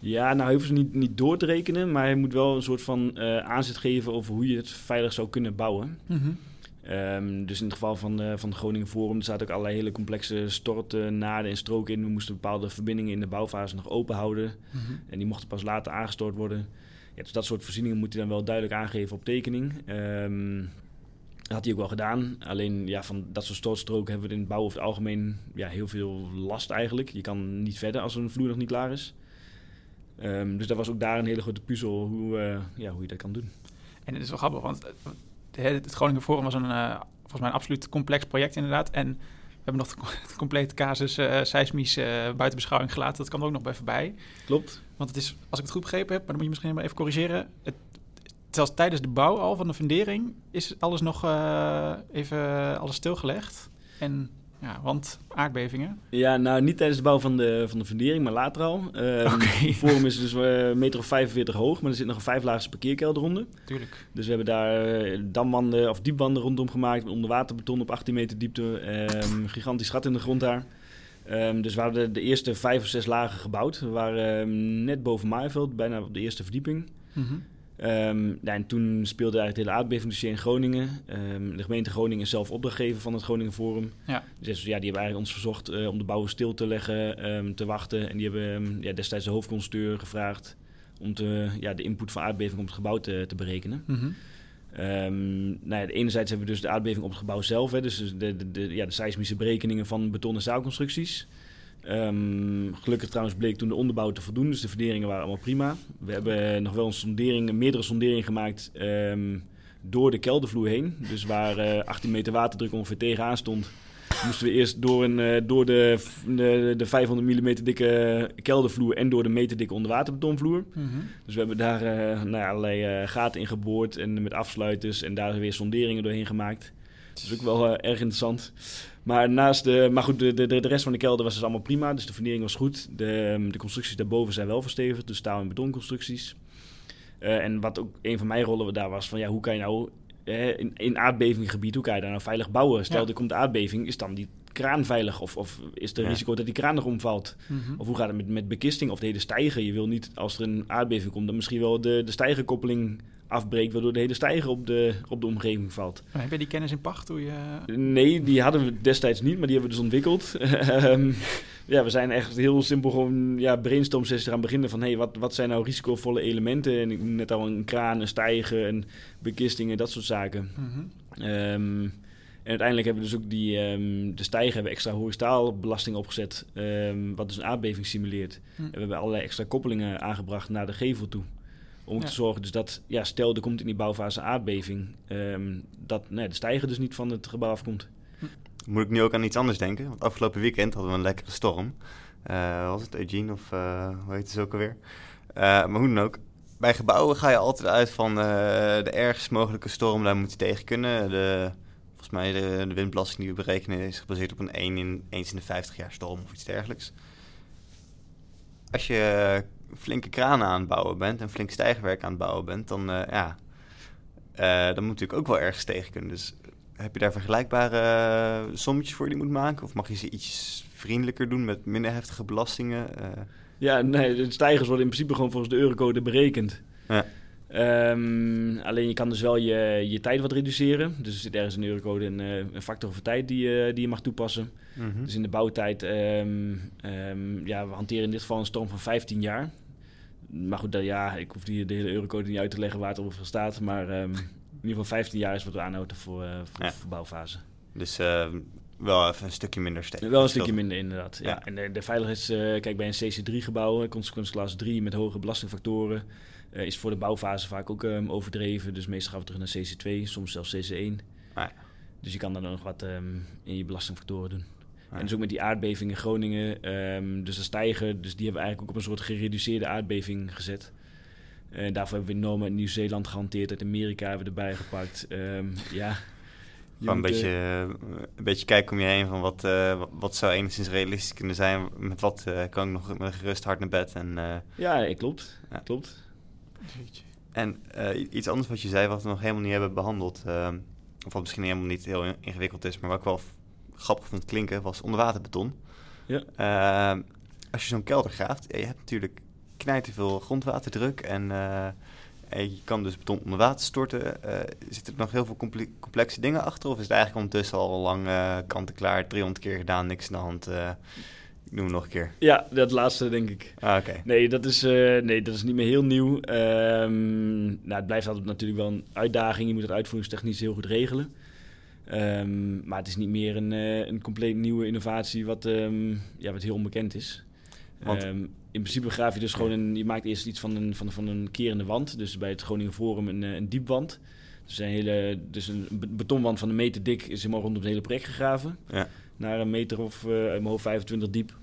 Ja, nou hij hoeft ze niet, niet door te rekenen, maar hij moet wel een soort van eh, aanzet geven over hoe je het veilig zou kunnen bouwen. Mhm. Ehm, dus in het geval van, eh, van Groningen Forum er zaten ook allerlei hele complexe storten, naden en stroken in. We moesten bepaalde verbindingen in de bouwfase nog open houden. Mhm. En die mochten pas later aangestort worden. Ja, dus dat soort voorzieningen moet hij dan wel duidelijk aangeven op tekening. Ehm, dat had hij ook wel gedaan. Alleen ja, van dat soort stortstroken hebben we in het bouwen over het algemeen ja, heel veel last eigenlijk. Je kan niet verder als een vloer nog niet klaar is. Ehm, dus dat was ook daar een hele grote puzzel hoe, eh, ja, hoe je dat kan doen. En het is wel grappig, want eh, het Groningen Forum was een, eh, volgens mij een absoluut complex project inderdaad. En we hebben nog de, co- de complete casus eh seismisch buiten beschouwing gelaten. Dat kwam er ook nog bij voorbij. Klopt. Want het is, als ik het goed begrepen heb, maar dan moet je misschien maar even corrigeren. Het, zelfs tijdens de bouw al van de fundering is alles nog even alles stilgelegd. En ja, want aardbevingen. Ja, nou niet tijdens de bouw van de, van de fundering, maar later al. Het forum is dus eh, meter of 45 hoog, maar er zit nog een vijflaagse parkeerkelder onder. Tuurlijk. Dus we hebben daar eh, damwanden of diepwanden rondom gemaakt. met Onderwaterbeton op 18 meter diepte. Ehm, gigantisch gat in de grond daar. Ehm, dus we hadden de eerste vijf of zes lagen gebouwd. We waren net boven Maaiveld, bijna op de eerste verdieping. Mhm. Ehm, ja, en toen speelde eigenlijk het hele aardbevingsdossier in Groningen. Ehm, de gemeente Groningen is zelf opdrachtgever van het Groningen Forum. Ja. Dus ja, die hebben eigenlijk ons verzocht eh, om de bouw stil te leggen, ehm, te wachten. En die hebben ja, destijds de hoofdconstructeur gevraagd om te, ja, de input van aardbeving op het gebouw te, te berekenen. Mhm. Ehm, nou ja, enerzijds hebben we dus de aardbeving op het gebouw zelf, hè, dus de, de, de, ja, de seismische berekeningen van beton- en zaalconstructies. Ehm, gelukkig trouwens bleek toen de onderbouw te voldoen, dus de verderingen waren allemaal prima. We hebben nog wel een sondering, meerdere sonderingen gemaakt ehm, door de keldervloer heen. Dus waar eh, 18 meter waterdruk ongeveer tegenaan stond, moesten we eerst door, een, eh, door de, de, de 500 mm dikke keldervloer en door de meter dikke onderwaterbetonvloer. Mhm. Dus we hebben daar eh, nou ja, allerlei eh, gaten in geboord en met afsluiters en daar weer sonderingen doorheen gemaakt. Dat is ook wel eh, erg interessant. Maar, naast de, maar goed, de, de, de rest van de kelder was dus allemaal prima. Dus de fundering was goed. De, ehm, de constructies daarboven zijn wel verstevigd. Dus staal- en betonconstructies. Eh, en wat ook een van mijn rollen daar was, van ja, hoe kan je nou eh, in, in aardbevinggebied, hoe kan je daar nou veilig bouwen? Stel, Ja. er komt aardbeving, is dan die kraan veilig? Of, of is er Ja. risico dat die kraan nog omvalt? Mhm. Of hoe gaat het met, met bekisting of de hele stijger? Je wil niet, als er een aardbeving komt, dan misschien wel de, de stijgerkoppeling afbreekt, waardoor de hele stijger op de, op de omgeving valt. Maar Heb je die kennis in pacht? Hoe je... Nee, die hadden we destijds niet, maar die hebben we dus ontwikkeld. Ehm, ja, we zijn echt heel simpel gewoon ja, brainstorm gaan beginnen van hey, wat, wat zijn nou risicovolle elementen? En ik noem net al een kraan, een stijger, een bekistingen, dat soort zaken. Mhm. Ehm, en uiteindelijk hebben we dus ook die, ehm, de stijger hebben extra horizontaal belasting opgezet, wat dus een aardbeving simuleert. Hm. En we hebben allerlei extra koppelingen aangebracht naar de gevel toe. Om Ja. te zorgen dus dat, ja, stel er komt in die bouwfase aardbeving, ehm, dat nee, de stijger dus niet van het gebouw afkomt. Moet ik nu ook aan iets anders denken? Want afgelopen weekend hadden we een lekkere storm. Eh, was het Eugene of eh, hoe heet het ook alweer? Eh, maar hoe dan ook. Bij gebouwen ga je altijd uit van eh, de ergst mogelijke storm. Daar moet je tegen kunnen. De, volgens mij de, de windbelasting die we berekenen is gebaseerd op een 1 in, eens in de 50 jaar storm of iets dergelijks. Als je flinke kranen aan het bouwen bent en flink stijgerwerk aan het bouwen bent, dan, eh, ja, eh, dan moet je natuurlijk ook wel ergens tegen kunnen. Dus heb je daar vergelijkbare eh, sommetjes voor die je moet maken? Of mag je ze iets vriendelijker doen met minder heftige belastingen? Ja, nee, de stijgers worden in principe gewoon volgens de eurocode berekend. Ja. Ehm, alleen je kan dus wel je, je tijd wat reduceren. Dus er zit ergens in de eurocode een, eh, een factor voor tijd die, je die je mag toepassen. mhm. Dus in de bouwtijd, ehm, ehm, ja, we hanteren in dit geval een storm van 15 jaar. Maar goed, dat, ja, ik hoef die, de hele eurocode niet uit te leggen waar het over staat. Maar ehm, in ieder geval 15 jaar is wat we aanhouden voor, eh voor, Ja. voor bouwfase. Dus eh, wel even een stukje minder stevig. Wel een stukje minder inderdaad. Ja. Ja. En de, de veiligheids, eh, kijk bij een CC3-gebouw, consequentieklas 3 met hoge belastingfactoren, eh, is voor de bouwfase vaak ook ehm, overdreven. Dus meestal gaan we terug naar CC2, soms zelfs CC1. Ah, ja. Dus je kan dan nog wat ehm, in je belastingfactoren doen. Ja. En dus ook met die aardbeving in Groningen, ehm, dus de stijger, dus die hebben we eigenlijk ook op een soort gereduceerde aardbeving gezet. En daarvoor hebben we normen Nieuw-Zeeland gehanteerd, uit Amerika hebben we erbij gepakt. Ja. Gewoon een eh, beetje, eh, een beetje kijken om je heen van wat, eh, wat- zou enigszins realistisch kunnen zijn. Met wat eh, kan ik nog met gerust hart naar bed. En, eh, Ja, eh, klopt. Ja. klopt. En eh, iets anders wat je zei, wat we nog helemaal niet hebben behandeld. eh, of wat misschien helemaal niet heel in- ingewikkeld is, maar wat ik wel grappig vond klinken, was onderwaterbeton. Ja. Eh, als je zo'n kelder graaft, ja, je hebt natuurlijk knijt veel grondwaterdruk en, eh, en je kan dus beton onder water storten. Zitten er nog heel veel complexe dingen achter? Of is het eigenlijk ondertussen al lang kant-en-klaar, 300 keer gedaan, niks in de hand? Ik noem het nog een keer. Ja, dat laatste denk ik. Ah, oké. Nee, dat is, nee, dat is niet meer heel nieuw. Um, nou, het blijft altijd natuurlijk wel een uitdaging. Je moet het uitvoeringstechnisch heel goed regelen. Um, maar het is niet meer een, een compleet nieuwe innovatie wat, um, ja, wat heel onbekend is. Want... In principe graaf je dus gewoon een, je maakt eerst iets van een, van, van een kerende wand. Dus bij het Groningen Forum een, een diepwand. Dus een, hele, dus een betonwand van een meter dik is helemaal rondom het hele project gegraven. Ja. Naar een meter of uh, mijn hoofd 25 diep.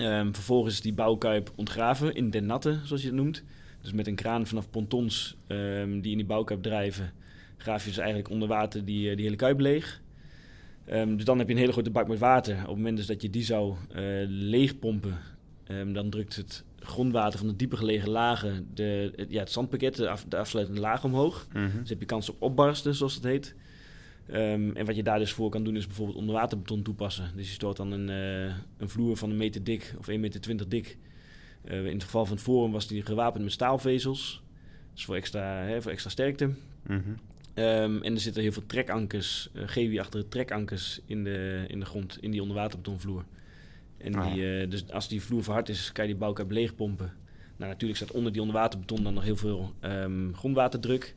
Um, vervolgens die bouwkuip ontgraven in den natte, zoals je het noemt. Dus met een kraan vanaf pontons um, die in die bouwkuip drijven, graaf je dus eigenlijk onder water die, eh, die hele kuip leeg. Um, dus dan heb je een hele grote bak met water. Op het moment dus dat je die zou uh, leegpompen, Um, dan drukt het grondwater van de dieper gelegen lagen de, het, ja, het zandpakket, de, af, de afsluitende laag omhoog. Mm -hmm. Dus heb je kans op opbarsten, zoals het heet. Um, en wat je daar dus voor kan doen, is bijvoorbeeld onderwaterbeton toepassen. Dus je stoort dan een, uh, een vloer van een meter dik of 1,20 meter dik. Uh, in het geval van het Forum was die gewapend met staalvezels. Dus voor extra, hè, voor extra sterkte. Mm -hmm. um, en er zitten heel veel trekankers, uh, GW-achtige trekankers in de, in de grond, in die onderwaterbetonvloer. En Ah, die, eh, dus als die vloer verhard is, kan je die bouwkuip leegpompen. Nou, natuurlijk staat onder die onderwaterbeton dan nog heel veel ehm, grondwaterdruk.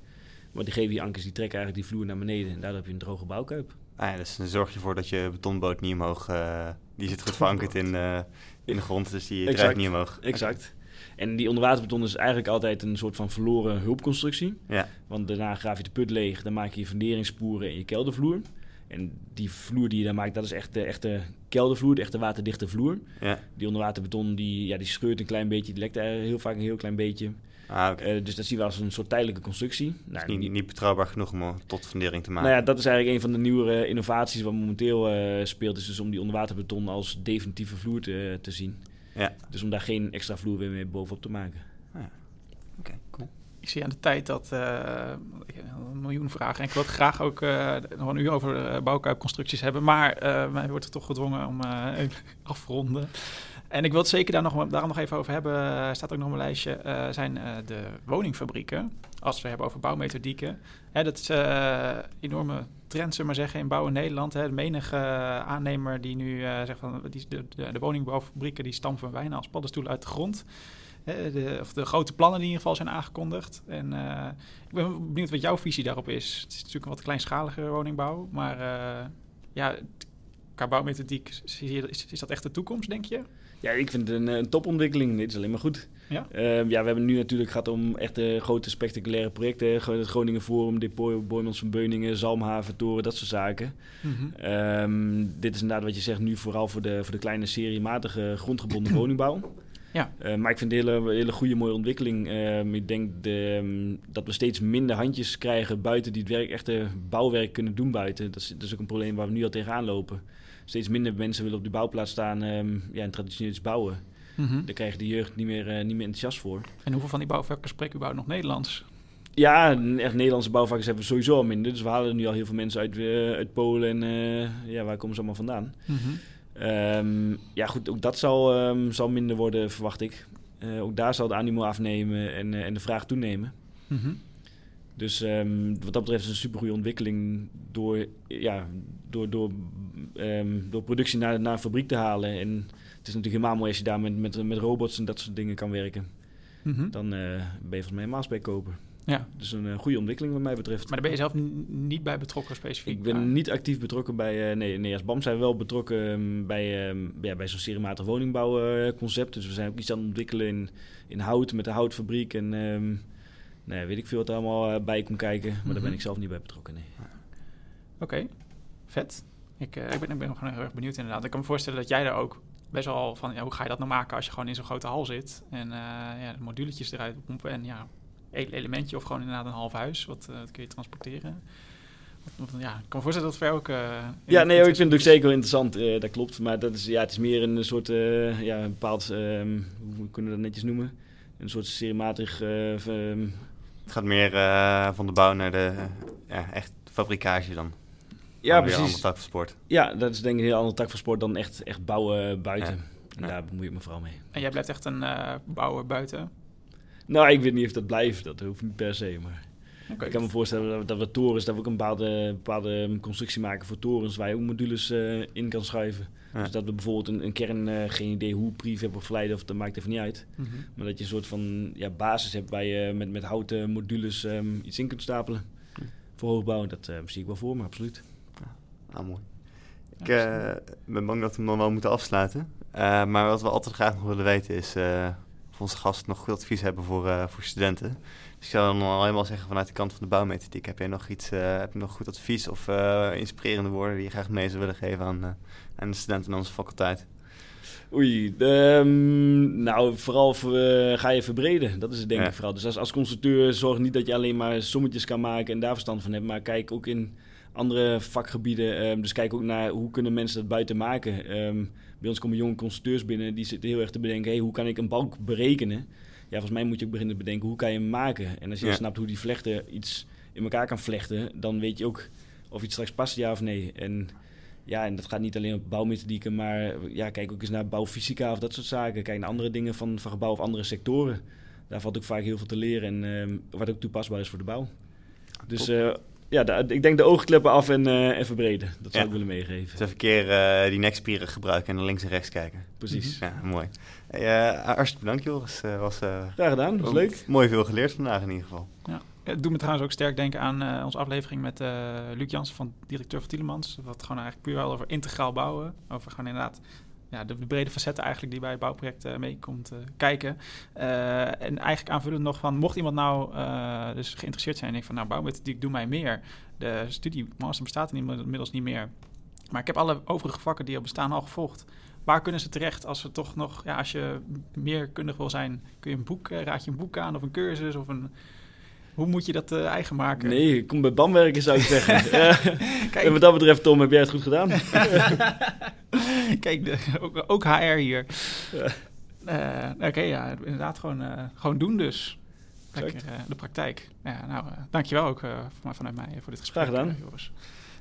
Maar die GW-ankers die trekken eigenlijk die vloer naar beneden. En daardoor heb je een droge bouwkuip. Ah ja, dus dan zorg je ervoor dat je betonboot niet omhoog... Uh, die zit goed verankerd in, uh, in de grond, dus die draait niet omhoog. Exact. En die onderwaterbeton is eigenlijk altijd een soort van verloren hulpconstructie. Ja. Want daarna graaf je de put leeg, dan maak je je funderingssporen in je keldervloer. En die vloer die je dan maakt, dat is echt de echte keldervloer, de echte waterdichte vloer. Ja. Die onderwaterbeton, die, ja, die scheurt een klein beetje, die lekt er heel vaak een heel klein beetje. Ah. Uh, dus dat zien we als een soort tijdelijke constructie. Nou, niet, niet, betrouwbaar genoeg om tot fundering te maken. Nou ja, dat is eigenlijk een van de nieuwere innovaties wat momenteel uh, speelt. Is dus om die onderwaterbeton als definitieve vloer te, te zien. Ja. Dus om daar geen extra vloer weer mee bovenop te maken. Ah, ja. Oké, okay, cool. Ik zie aan de tijd dat uh, ik heb een miljoen vragen en ik wil graag ook uh, nog een uur over uh, bouwkuipconstructies hebben, maar mij wordt er toch gedwongen om afronden. En ik wil het zeker daar nog, daarom nog even over hebben. Er staat ook nog op mijn lijstje. zijn de woningfabrieken. Als we hebben over bouwmethodieken. Hè, dat is enorme trend, zullen maar zeggen, in bouw in Nederland. Hè. De menige aannemer die nu zegt van die, de, de, woningbouwfabrieken die stampen bijna als paddenstoelen uit de grond. De, of de grote plannen die in ieder geval zijn aangekondigd. En ik ben benieuwd wat jouw visie daarop is. Het is natuurlijk een wat kleinschalige woningbouw, maar ja, qua bouwmethodiek, is, is dat echt de toekomst, denk je? Ja, ik vind het een, een topontwikkeling. Dit is alleen maar goed. Ja? Uh, ja, we hebben nu natuurlijk gehad om echt uh, grote spectaculaire projecten. Het Groningen Forum, Depot, Boymans van Beuningen, Zalmhaven, Toren, dat soort zaken. Mm -hmm. um, dit is inderdaad wat je zegt nu vooral voor de, voor de kleine seriematige grondgebonden woningbouw. Ja. Uh, maar ik vind het een hele, hele goede, mooie ontwikkeling. Ik denk de, um, dat we steeds minder handjes krijgen buiten die het werk, echte bouwwerk kunnen doen buiten. Dat is, dat is ook een probleem waar we nu al tegenaan lopen. Steeds minder mensen willen op die bouwplaats staan um, ja, en traditioneel iets bouwen. Mm -hmm. Daar krijgt de jeugd niet meer, uh, niet meer enthousiast voor. En hoeveel van die bouwvakkers spreken überhaupt nog Nederlands? Ja, echt Nederlandse bouwvakkers hebben we sowieso al minder. Dus we halen nu al heel veel mensen uit, uit Polen en ja, waar komen ze allemaal vandaan? Mm -hmm. Um, ja, goed, ook dat zal, um, zal minder worden, verwacht ik. Ook daar zal de animo afnemen en, en de vraag toenemen. Mm -hmm. Dus um, wat dat betreft is het een supergoeie ontwikkeling door, ja, door, door, door productie naar, naar een fabriek te halen. En het is natuurlijk helemaal mooi als je daar met, met, met robots en dat soort dingen kan werken. Mm -hmm. Dan uh, ben je volgens mij helemaal bij kopen. Ja. Dus een uh, goede ontwikkeling wat mij betreft. Maar daar ben je zelf niet bij betrokken specifiek? Ik ben maar... niet actief betrokken bij... Uh, nee, nee, als BAM zijn we wel betrokken um, bij, um, ja, bij zo'n seriematig woningbouwconcept. dus we zijn ook iets aan het ontwikkelen in, in hout met de houtfabriek. En um, nee, weet ik veel wat er allemaal uh, bij komt kijken. Maar mm -hmm. daar ben ik zelf niet bij betrokken, nee. Oké, okay. vet. Ik, ik, ben, ik ben gewoon heel erg benieuwd inderdaad. Ik kan me voorstellen dat jij daar ook best wel van... Ja, hoe ga je dat nou maken als je gewoon in zo'n grote hal zit... en ja, de moduletjes eruit pompen en ja elementje of gewoon inderdaad een half huis. Wat, wat kun je transporteren? Ja, ik kan me voorstellen dat het voor jou ook... Uh, ja, nee, ik vind het ook zeker interessant. Uh, dat klopt. Maar dat is, ja, het is meer een soort, ja, een bepaald, um, hoe kunnen we dat netjes noemen? Een soort seriematig... Het gaat meer van de bouw naar de ja, echt fabrikage dan. Ja, Een precies. andere tak van sport. Ja, dat is denk ik een heel andere tak van sport dan echt, echt bouwen buiten. En Ja. daar bemoei ik me vooral mee. En jij blijft echt een eh, bouwer buiten. Nou, ik weet niet of dat blijft. Dat hoeft niet per se, maar... Ik kan me voorstellen dat, we torens, dat we ook een bepaalde, bepaalde constructie maken voor torens waar je ook modules eh, in kan schuiven. Ja. Dus dat we bijvoorbeeld een, een kern, eh, geen idee hoe prefab of verleiden, of dat maakt even niet uit. Mhm. Maar dat je een soort van ja, basis hebt waar je met, met houten modules ehm, iets in kunt stapelen. Voor hoogbouw, dat eh, zie ik wel voor me, absoluut. Ah, mooi. Ik Ja, eh, ben bang dat we hem dan wel moeten afsluiten. Maar wat we altijd graag nog willen weten is of onze gasten nog goed advies hebben voor, voor studenten. Ik zou dan al helemaal zeggen vanuit de kant van de bouwmethodiek. Heb jij nog iets, eh, heb je nog goed advies of eh, inspirerende woorden die je graag mee zou willen geven aan, eh, aan de studenten in onze faculteit? Oei, ehm, nou vooral voor, ga je verbreden. Dat is het denk Ja. ik vooral. Dus als, als constructeur zorg niet dat je alleen maar sommetjes kan maken en daar verstand van hebt. Maar kijk ook in andere vakgebieden. ehm, dus kijk ook naar hoe kunnen mensen dat buiten maken. Ehm, bij ons komen jonge constructeurs binnen die zitten heel erg te bedenken. Hey, hoe kan ik een balk berekenen? Ja, volgens mij moet je ook beginnen te bedenken hoe kan je hem maken. En als je Ja. snapt hoe die vlechten iets in elkaar kan vlechten, dan weet je ook of iets straks past, ja of nee. En ja, en dat gaat niet alleen op bouwmethodieken, maar ja, kijk ook eens naar bouwfysica of dat soort zaken. Kijk naar andere dingen van, van gebouw of andere sectoren. Daar valt ook vaak heel veel te leren en ehm, wat ook toepasbaar is voor de bouw. Dus eh, ja, ik denk de oogkleppen af en, eh, en verbreden. Dat zou Ja. ik willen meegeven. Dus even een keer eh, die nekspieren gebruiken en naar links en rechts kijken. Precies. Ja, mooi. Hey, eh, hartstikke bedankt Joris. Eh was, eh, Graag gedaan, dat was leuk. Mooi veel geleerd vandaag in ieder geval. Ja. Het doet me trouwens ook sterk denken aan eh, onze aflevering met eh Luc Jansen van directeur van Tielemans. Wat gewoon eigenlijk puur wel over integraal bouwen. Over gewoon inderdaad ja, de, de brede facetten eigenlijk die bij het bouwproject eh, mee komt eh, kijken. Eh, en eigenlijk aanvullend nog van, mocht iemand nou dus geïnteresseerd zijn en denkt van, nou bouwmethodiek doe mij meer. De studie master bestaat inmiddels niet meer. Maar ik heb alle overige vakken die al bestaan al gevolgd. Waar kunnen ze terecht als ze toch nog, ja, als je meer kundig wil zijn, kun je een boek, raad je een boek aan of een cursus of een... Hoe moet je dat eh, eigen maken? Nee, kom bij BAM werken zou ik zeggen. Kijk. en wat dat betreft, Tom, heb jij het goed gedaan? Kijk, de, ook, ook HR hier. Eh, Oké, ja, inderdaad gewoon, eh, gewoon doen dus. Lekker, de praktijk. Ja, nou, dankjewel ook van, vanuit mij voor dit gesprek. Graag gedaan. Joris.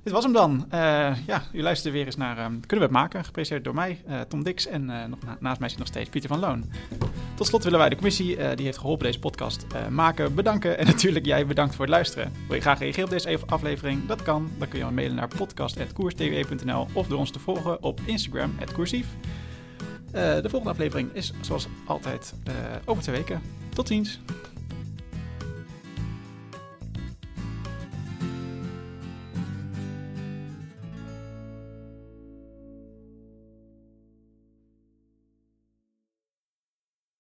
Dit was hem dan. Eh, ja, u luistert weer eens naar ehm, Kunnen we het maken? Gepresenteerd door mij, eh, Tom Dix. En eh, naast mij zit nog steeds Pieter van Loon. Tot slot willen wij de commissie die heeft geholpen deze podcast maken bedanken. En natuurlijk jij bedankt voor het luisteren. Wil je graag reageren op deze aflevering? Dat kan. Dan kun je mailen naar podcast.koerstw.nl of door ons te volgen op Instagram, @koersief. De volgende aflevering is zoals altijd over twee weken. Tot ziens.